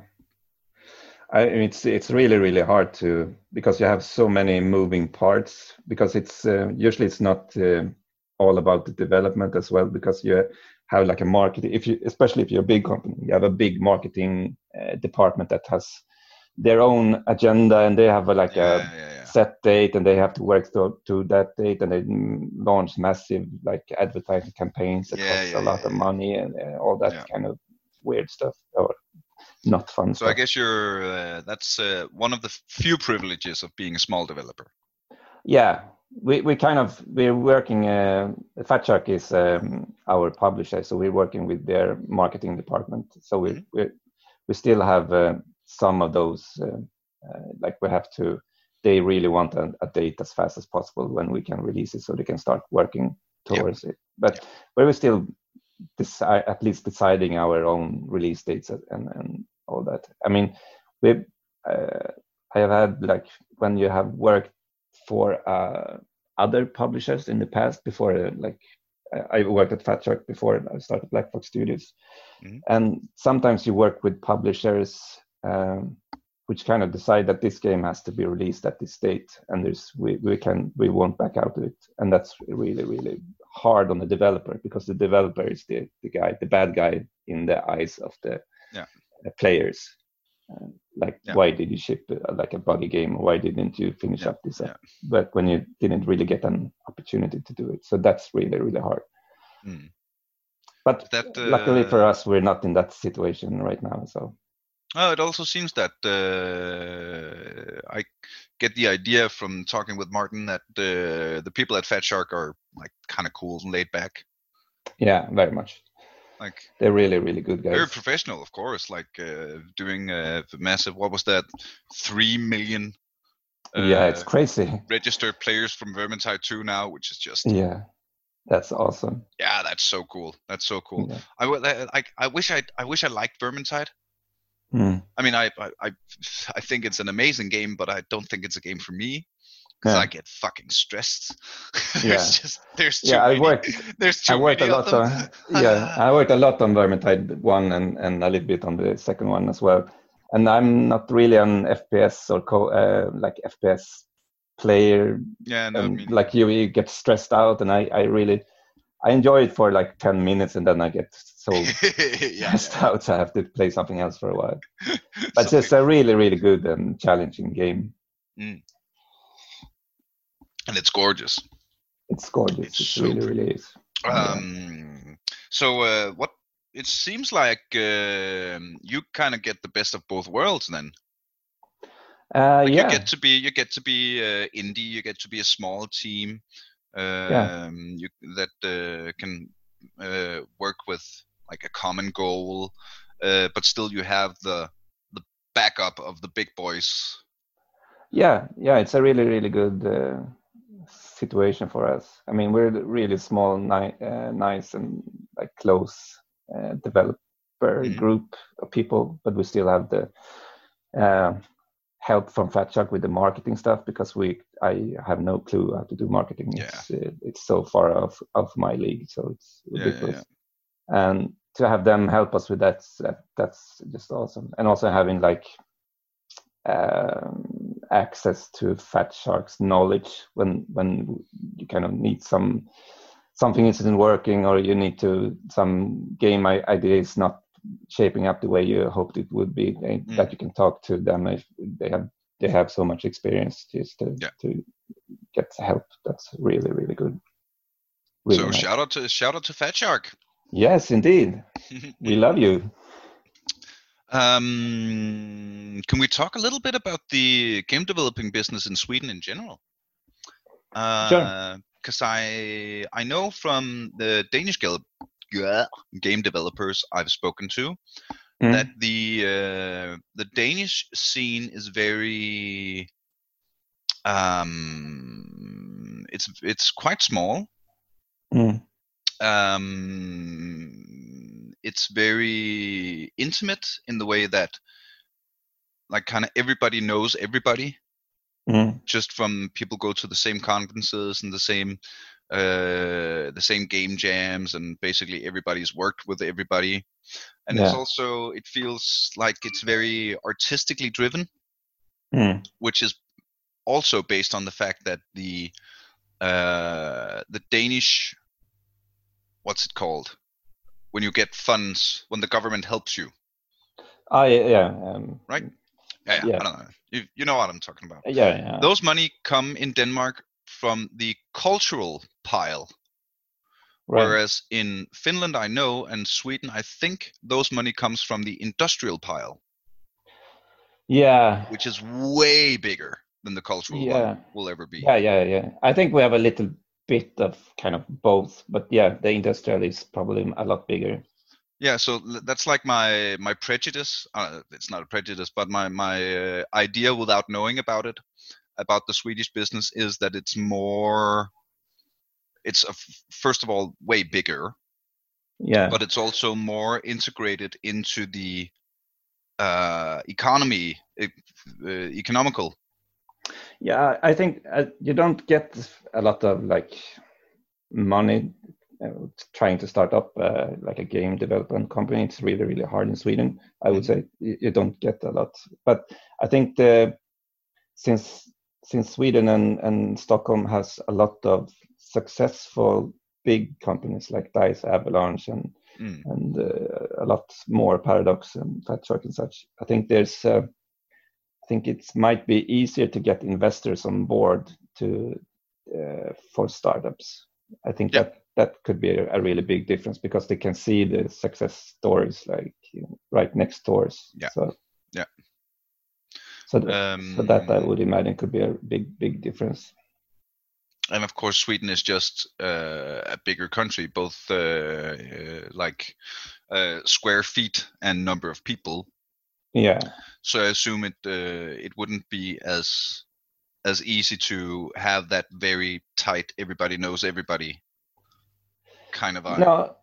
I, it's it's really really hard to because you have so many moving parts because it's uh, usually it's not uh, all about the development as well because you have like a market if you especially if you're a big company you have a big marketing uh, department that has their own agenda and they have a, like yeah, a yeah, yeah. set date and they have to work to, to that date and they launch massive like advertising campaigns that Yeah, cost yeah, a lot of money and uh, all that kind of weird stuff or not fun so stuff. i guess you're uh, that's uh, one of the few privileges of being a small developer Yeah, we, we kind of we're working. Uh, Fat Shark is um, our publisher, so we're working with their marketing department. So we we we still have uh, some of those. Uh, uh, like we have to they really want a, a, date as fast as possible when we can release it so they can start working towards it but yeah. but we're still deci- at least deciding our own release dates and and all that. I mean we uh, i have had like when you have worked for uh, other publishers in the past before uh, like I worked at Fat Shark before I started Black Fox Studios, mm-hmm. and sometimes you work with publishers um, which kind of decide that this game has to be released at this date, and there's we, we can we won't back out of it, and that's really really hard on the developer because the developer is the the guy the bad guy in the eyes of the yeah. players. Uh, like yeah. why did you ship uh, like a buggy game why didn't you finish yeah. up this yeah. but when you didn't really get an opportunity to do it so that's really really hard mm. but that, uh, luckily for us we're not in that situation right now so Oh, it also seems that uh, I get the idea from talking with Martin that uh, the people at Fat Shark are like kind of cool and laid back. Yeah, very much. Like they're really, really good guys. Very professional, of course. Like uh, doing a massive. What was that? Three million. yeah, it's uh, crazy. Registered players from Vermintide 2 now, which is just yeah, that's awesome. Yeah, that's so cool. That's so cool. Yeah. I, I I wish I I wish I liked Vermintide. Mm. I mean, I, I I think it's an amazing game, but I don't think it's a game for me because yeah. I get fucking stressed. there's yeah. just there's yeah. Many, I worked. There's I worked a lot on yeah. I worked a lot on Vermintide one and and a little bit on the second one as well. And I'm not really an FPS or co uh, like FPS player. Yeah, no, um, like you, you get stressed out, and I I really I enjoy it for like 10 minutes and then I get so yeah, yeah. out. So I have to play something else for a while. But it's just a really, really good and challenging game. Mm. And it's gorgeous. It's gorgeous. It's it so really, really is. Um, so, uh, what it seems like uh, you kind of get the best of both worlds then. Uh, like yeah. You get to be you get to be uh, indie. You get to be a small team yeah. Um, you, that uh, can uh, work with like a common goal, uh, but still you have the the backup of the big boys. Yeah, yeah, it's a really really good uh, situation for us. I mean, we're really small, ni- uh, nice, and like close uh, developer mm-hmm. group of people, but we still have the help from Fat Shark with the marketing stuff because we I have no clue how to do marketing. Yeah. It's uh, it's so far off of my league, so it's ridiculous. Yeah, yeah, and to have them help us with that, that that's just awesome. And also having like um, access to Fat Shark's knowledge when when you kind of need some something isn't working or you need to some game idea is not shaping up the way you hoped it would be mm. that you can talk to them if they have they have so much experience just to, yeah. to get help. That's really really good. Really so nice. shout out to shout out to fat shark. Yes indeed. We love you. Um, can we talk a little bit about the game developing business in sweden in general? Uh, sure because I I know from the Danish game developers I've spoken to mm. that the uh, the Danish scene is very um, it's it's quite small. Mm. Um, it's very intimate in the way that like kind of everybody knows everybody mm. just from people go to the same conferences and the same uh, the same game jams, and basically everybody's worked with everybody. And yeah. it's also it feels like it's very artistically driven, mm. which is also based on the fact that the uh, the Danish what's it called when you get funds when the government helps you. Oh yeah, yeah. Um, right. Yeah, yeah, yeah, I don't know. You, you know what I'm talking about. Yeah, yeah. Those money come in Denmark from the cultural pile. Right. Whereas in Finland, I know, and Sweden, I think those money comes from the industrial pile. Yeah. Which is way bigger than the cultural yeah. one will ever be. Yeah, yeah, yeah. I think we have a little bit of kind of both, but yeah, the industrial is probably a lot bigger. Yeah, so that's like my my prejudice. Uh, it's not a prejudice, but my my uh, idea without knowing about it about the Swedish business is that it's more. It's a, first of all way bigger, yeah. but it's also more integrated into the uh, economy, e- uh, economical. Yeah, I think uh, you don't get a lot of like money uh, trying to start up uh, like a game development company. It's really really hard in Sweden. I would say you, you don't get a lot, but I think the since since Sweden and, and Stockholm has a lot of successful big companies like Dice, Avalanche, and Mm. and uh, a lot more Paradox and Fat Shark and such. I think there's, uh, I think it might be easier to get investors on board to uh, for startups. I think Yeah. that that could be a, a really big difference because they can see the success stories like you know, right next doors. Yeah. So Yeah. So, th- Um, so that I would imagine could be a big big difference. and of course Sweden is just uh, a bigger country, both uh, uh, like uh, square feet and number of people. Yeah. So I assume it uh, it wouldn't be as as easy to have that very tight, everybody knows everybody kind of vibe. No,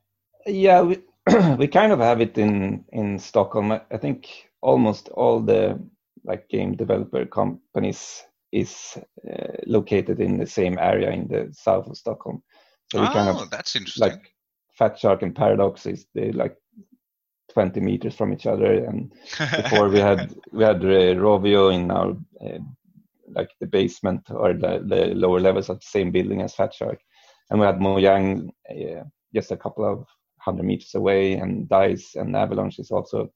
yeah, we we kind of have it in in Stockholm. I think almost all the like game developer companies is uh, located in the same area in the south of Stockholm. So we oh, kind of that's interesting. like Fat Shark and Paradox is they like 20 meters from each other and before we had we had uh, Rovio in our uh, like the basement or the, the lower levels of the same building as Fat Shark, and we had Mojang uh, just a couple of hundred meters away, and Dice and Avalanche is also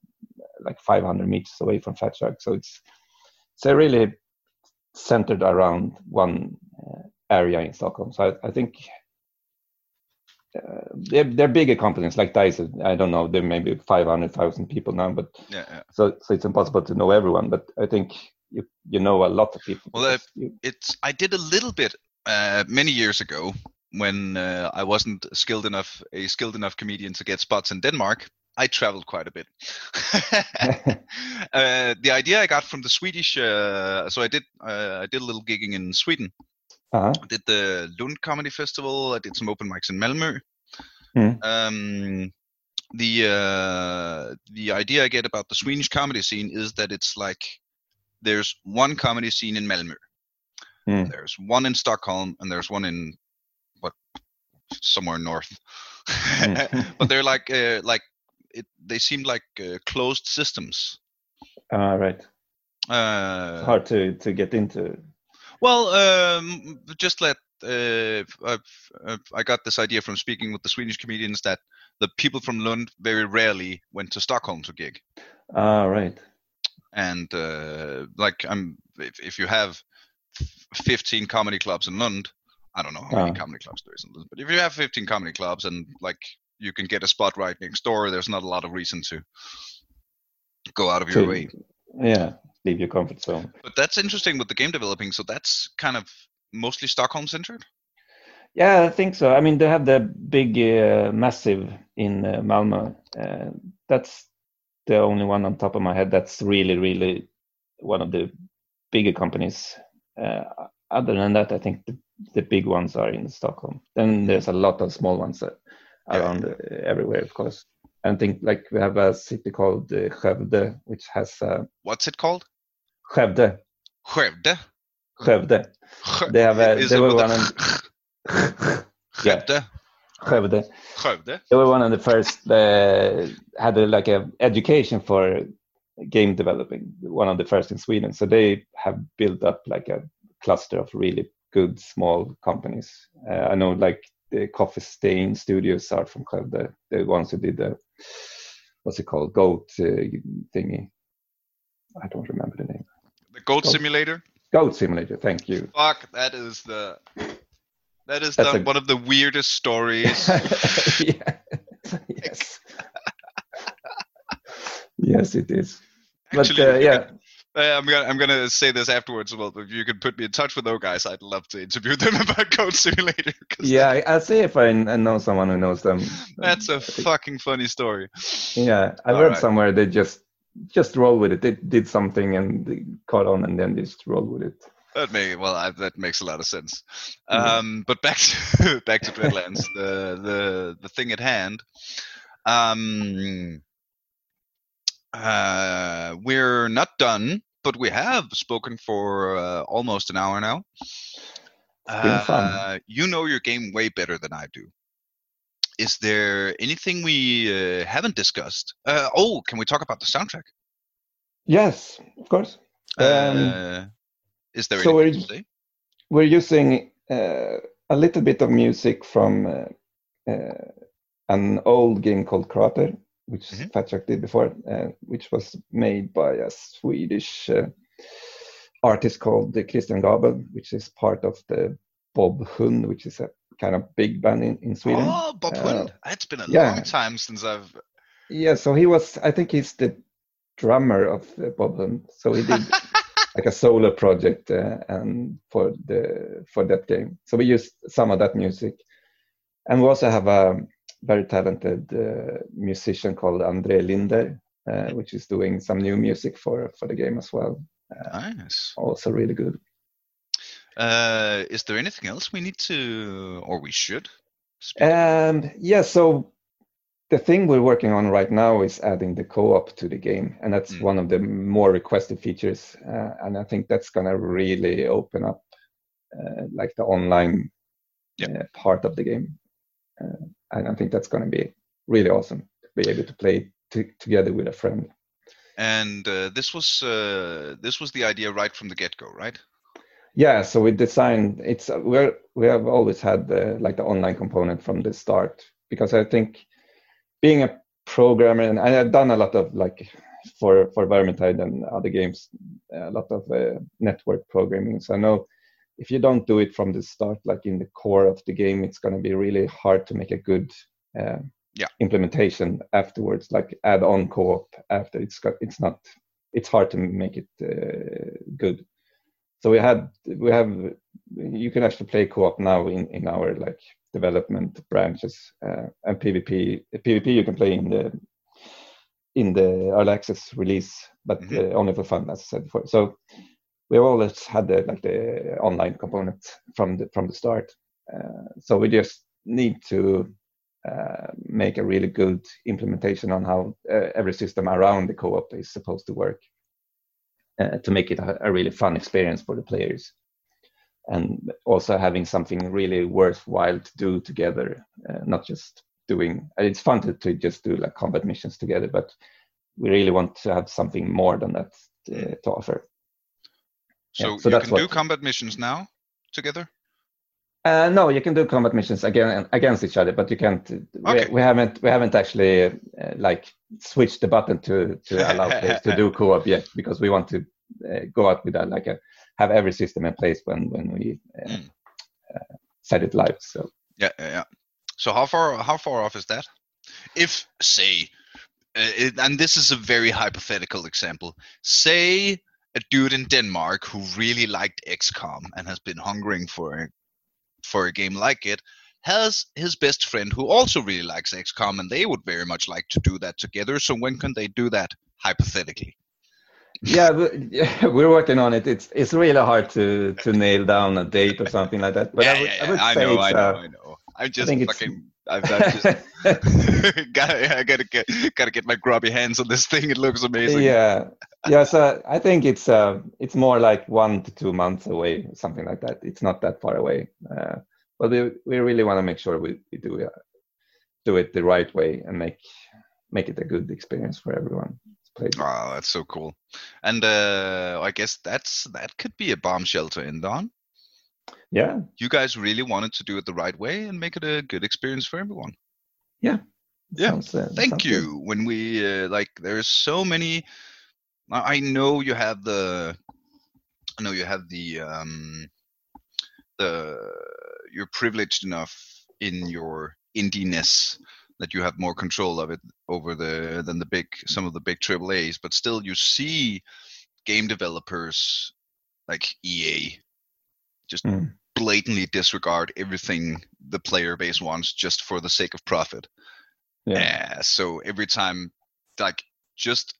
like 500 meters away from Fat Shark. So it's it's really centered around one uh, area in Stockholm. So I, I think. Uh, they're, they're bigger companies like Dice. I don't know. There may be 500,000 people now, but yeah, yeah. so so it's impossible to know everyone but i think you you know a lot of people Well, uh, you, it's I did a little bit uh, many years ago when uh, I wasn't skilled enough a skilled enough comedian to get spots in Denmark. I traveled quite a bit. uh, the idea I got from the Swedish, uh, so I did uh, I did a little gigging in Sweden. uh-huh. I did the Lund Comedy Festival. I did some open mics in Malmö. Hmm. Um, the uh, the idea I get about the Swedish comedy scene is that it's like there's one comedy scene in Malmö, Hmm. there's one in Stockholm, and there's one in what somewhere north. Hmm. but they're like uh, like it, they seem like uh, closed systems. uh, right Uh, hard to to get into Well, um, just let uh, I've, I got this idea from speaking with the Swedish comedians that the people from Lund very rarely went to Stockholm to gig, ah right and uh, like I'm if, if you have f- 15 comedy clubs in Lund, I don't know how many Ah. comedy clubs there is in Lund, but if you have 15 comedy clubs and like you can get a spot right next door, there's not a lot of reason to go out of your To- way. yeah leave your comfort zone But that's interesting with the game developing. So that's kind of mostly Stockholm centered. yeah i think so i mean they have the big uh, massive in uh, malmo uh, that's the only one on top of my head that's really really one of the bigger companies uh, other than that i think the, the big ones are in stockholm then there's a lot of small ones Yeah. Around uh, everywhere of course and think like we have a city called uh, Skövde, which has uh, What's it called? Skövde, Skövde. Skövde. They have a, Is they were one a of, Skövde? Skövde. Skövde? They were one of the first uh, had a, like a education for game developing, one of the first in Sweden. So they have built up like a cluster of really good small companies. Uh, I know like the Coffee Stain Studios are from Skövde, the ones who did the what's it called, Goat uh, thingy. I don't remember the name. The Goat Goat. Simulator? Goat Simulator. Thank you. Fuck, that is the. That is the, a- one of the weirdest stories. yeah. yes. yes, it is. But Actually, uh, yeah, I'm gonna I'm gonna say this afterwards. Well, if you could put me in touch with those guys, I'd love to interview them about Goat Simulator. yeah, I- I'll see if I, I know someone who knows them. that's a fucking funny story. Yeah, I All read right. somewhere they just just roll with it. They did something and they caught on, and then they just roll with it. that may well I, that makes a lot of sense. Um, but back to back to Dreadlands, the the the thing at hand. Um, uh, we're not done, but we have spoken for uh, almost an hour now. Uh, you know your game way better than I do. Is there anything we uh, haven't discussed? Uh, oh, can we talk about the soundtrack? Yes, of course. Um, Uh, is there so anything we're- we're using uh, a little bit of music from uh, uh, an old game called Krater, which Mhm. Fat Shark did before, uh, which was made by a Swedish uh, artist called Christian Gabel, which is part of the Bob Hund, which is a kind of big band in, in Sweden. Oh, Bob Uh, Hund. It's been a yeah. long time since I've. Yeah, so he was, I think he's the drummer of uh, Bob Hund. So he did like a solo project uh, and for the for that game. So we used some of that music, and we also have a very talented uh, musician called Andre Linder, uh, which is doing some new music for for the game as well. nice. Also really good. Uh, is there anything else we need to, or we should? speak Um, yeah, so the thing we're working on right now is adding the co-op to the game, and that's Mm. one of the more requested features. Uh, and I think that's gonna really open up uh, like the online Yep. uh, part of the game, uh, and I think that's gonna be really awesome to be able to play t- together with a friend. And uh, this was uh, this was the idea right from the get go, right? Yeah, so we designed it's uh, we're we have always had the like the online component from the start because I think being a programmer and I've done a lot of like for for Vermintide and other games a lot of uh, network programming. So I know if you don't do it from the start, like in the core of the game, it's going to be really hard to make a good uh, Yeah. implementation afterwards. Like add on co-op after it's got it's not it's hard to make it uh, good so we had we have you can actually play co-op now in in our like development branches uh, and pvp pvp you can play in the in the early access release but Mhm. uh, only for fun as i said before so we've always had the like the online component from the from the start. Uh, so we just need to uh, make a really good implementation on how uh, every system around the co-op is supposed to work uh, to make it a, a really fun experience for the players. And also having something really worthwhile to do together uh, not just doing it's fun to, to just do like combat missions together but we really want to have something more than that uh, to offer So, Yeah, so you can do combat missions now together. Uh, no, you can do combat missions again against each other, but you can't. Okay. We, we haven't we haven't actually uh, like switched the button to to allow players to do co-op yet because we want to uh, go out with that like a, have every system in place when when we uh, Mm. uh, set it live. So Yeah, yeah, yeah. So how far how far off is that? If say, uh, it, and this is a very hypothetical example. Say a dude in Denmark who really liked XCOM and has been hungering for a, for a game like it has his best friend who also really likes XCOM and they would very much like to do that together. So when can they do that hypothetically? yeah, we're working on it. It's it's really hard to to nail down a date or something like that. But yeah, I would, yeah, I would yeah. I know, I know, uh, I know. I'm just think it's- fucking. I've, I've just gotta, I gotta get, gotta get my grubby hands on this thing. It looks amazing. yeah yeah so i think it's uh it's more like one to two months away something like that it's not that far away uh, but we, we really want to make sure we, we do uh, do it the right way and make make it a good experience for everyone play Oh, that's so cool. And uh, I guess that's that could be a bombshell to end on. Yeah You guys really wanted to do it the right way and make it a good experience for everyone. Yeah. sounds, uh, Thank sounds good. you. When we uh, like, there's so many. I I know you have the. I know you have the um, the you're privileged enough in your indiness that you have more control of it over the than the big some of the big triple A's, but still you see game developers like EA just Mm. blatantly disregard everything the player base wants just for the sake of profit. yeah Yeah. So every time, like, just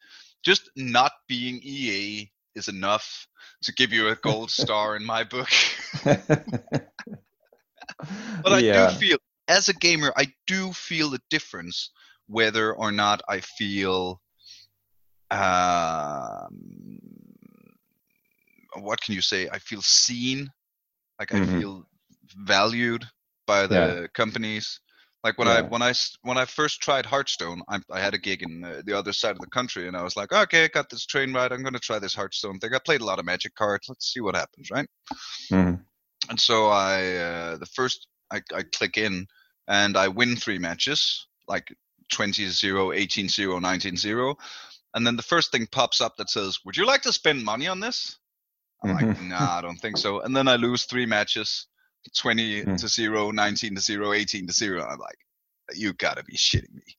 just not being EA is enough to give you a gold star in my book. but I Yeah. do feel, as a gamer, I do feel the difference whether or not I feel, um, what can you say? I feel seen, like I Mhm. feel valued by the companies. Like when I Yeah. when I when I first tried Hearthstone, I, I had a gig in uh, the other side of the country, and I was like, okay, I got this train ride. I'm gonna try this Hearthstone thing. I played a lot of Magic cards. Let's see what happens, right? Mhm. and so I uh, the first I, I click in and I win three matches like 20-0, 18-0, 19-0 and then the first thing pops up that says would you like to spend money on this I'm like Mhm. nah I don't think so and then I lose three matches 20 Mm. to 0 19 to 0 18 to 0 I'm like you gotta be shitting me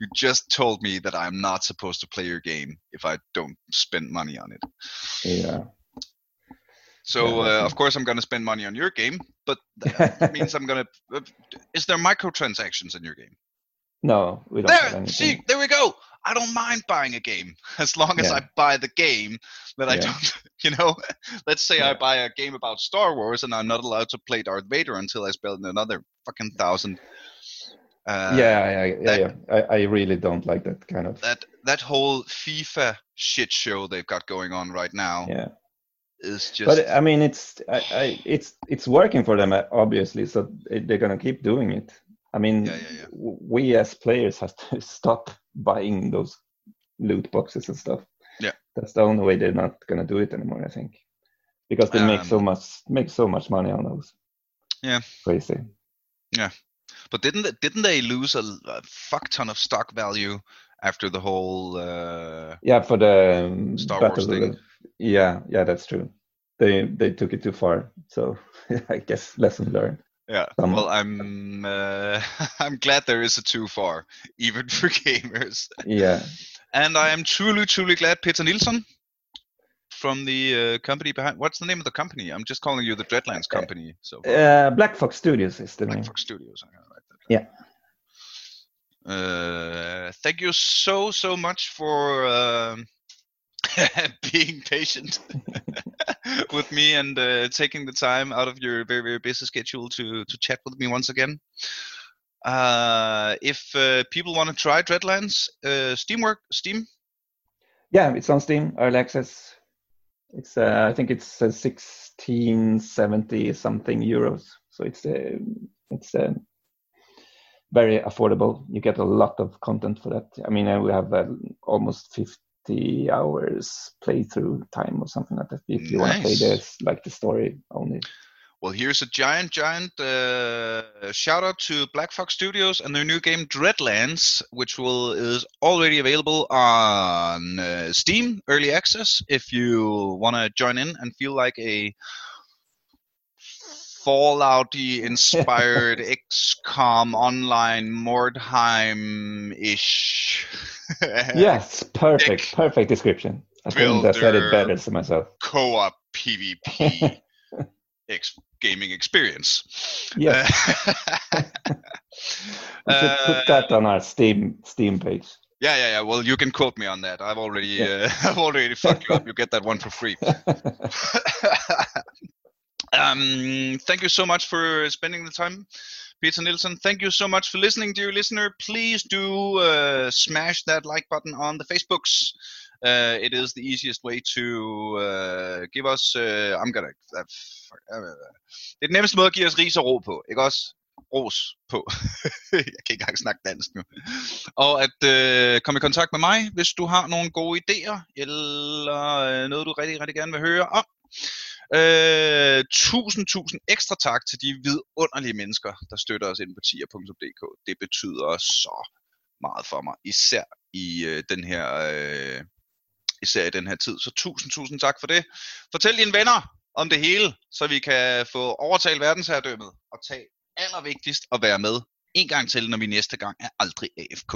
you just told me that I'm not supposed to play your game if I don't spend money on it Yeah. so uh, of course I'm going to spend money on your game, but that means I'm going to. Is there microtransactions in your game? no, we don't There, see, there we go. I don't mind buying a game as long as Yeah. I buy the game that I don't. You know, let's say I buy a game about Star Wars and I'm not allowed to play Darth Vader until I spend another fucking thousand. Uh, yeah, yeah, yeah, that- yeah. I, I really don't like that kind of. That that whole FIFA shit show they've got going on right now yeah, is just. but I mean, it's I, I, it's it's working for them uh, obviously, so they're gonna keep doing it. I mean, Yeah, yeah, yeah. we as players have to stop buying those loot boxes and stuff. Yeah. that's the only way they're not gonna do it anymore. I think because they make so Um, much make so much money on those. Yeah. crazy. Yeah, But didn't they, didn't they lose a, a fuck ton of stock value after the whole? Uh, Yeah, for the um, Star Wars thing. the- Yeah, yeah, that's true. They they took it too far. So I guess lesson learned. Yeah. Some- Well, I'm uh, I'm glad there is a too far, even for gamers. Yeah, And I am truly, truly glad Peter Nilsson from the uh, company behind. What's the name of the company? I'm just calling you the Dreadlands company. So uh, Black Fox Studios is the Black name. Fox Studios. I'm gonna write that Yeah. Uh, thank you so so much for um, being patient with me and uh, taking the time out of your very very busy schedule to to chat with me once again. Uh, if uh, people want to try Dreadlands, uh, Steam work Steam. Yeah, it's on Steam, early access. It's uh, I think it's uh, sixteen seventy something euros. So it's uh, it's uh, very affordable. You get a lot of content for that. I mean, uh, we have uh, almost fifty hours playthrough time or something like that. If you want to play this, like the story only. Well, here's a giant, giant uh, shout out to Black Fox Studios and their new game Dreadlands, which will is already available on uh, Steam Early Access. If you want to join in and feel like a Fallouty inspired XCOM online Mordheim ish. Yes, perfect, perfect description. I couldn't said it better to myself. co-op PvP ex- gaming experience. Yes. Uh, We should uh, put that on our Steam Steam page. yeah, yeah, yeah. Well, you can quote me on that. I've already, Yeah. uh, I've already fucked you up. You get that one for free. Um, thank you so much for spending the time, Peter Nilsson. Thank you so much for listening, dear listener. Please do uh, smash that like button on the Facebooks. Uh, it is the easiest way to uh, give us. Uh, I'm gonna. Uh, fuck, uh, det er den nemmeste måde at give os ris og ro på, ikke også? Ros på. jeg kan ikke engang snakke dansk nu. Og at øh, komme i kontakt med mig, hvis du har nogle gode idéer, eller øh, noget, du rigtig, rigtig gerne vil høre om. Øh, tusind, tusind ekstra tak til de vidunderlige mennesker, der støtter os ind på tier.dk. Det betyder så meget for mig, især i øh, den her øh, især i den her tid. Så tusind, tusind tak for det. Fortæl dine venner om det hele, så vi kan få overtalt verdensherredømmet og tage allervigtigst at være med en gang til, når vi næste gang er aldrig AFK.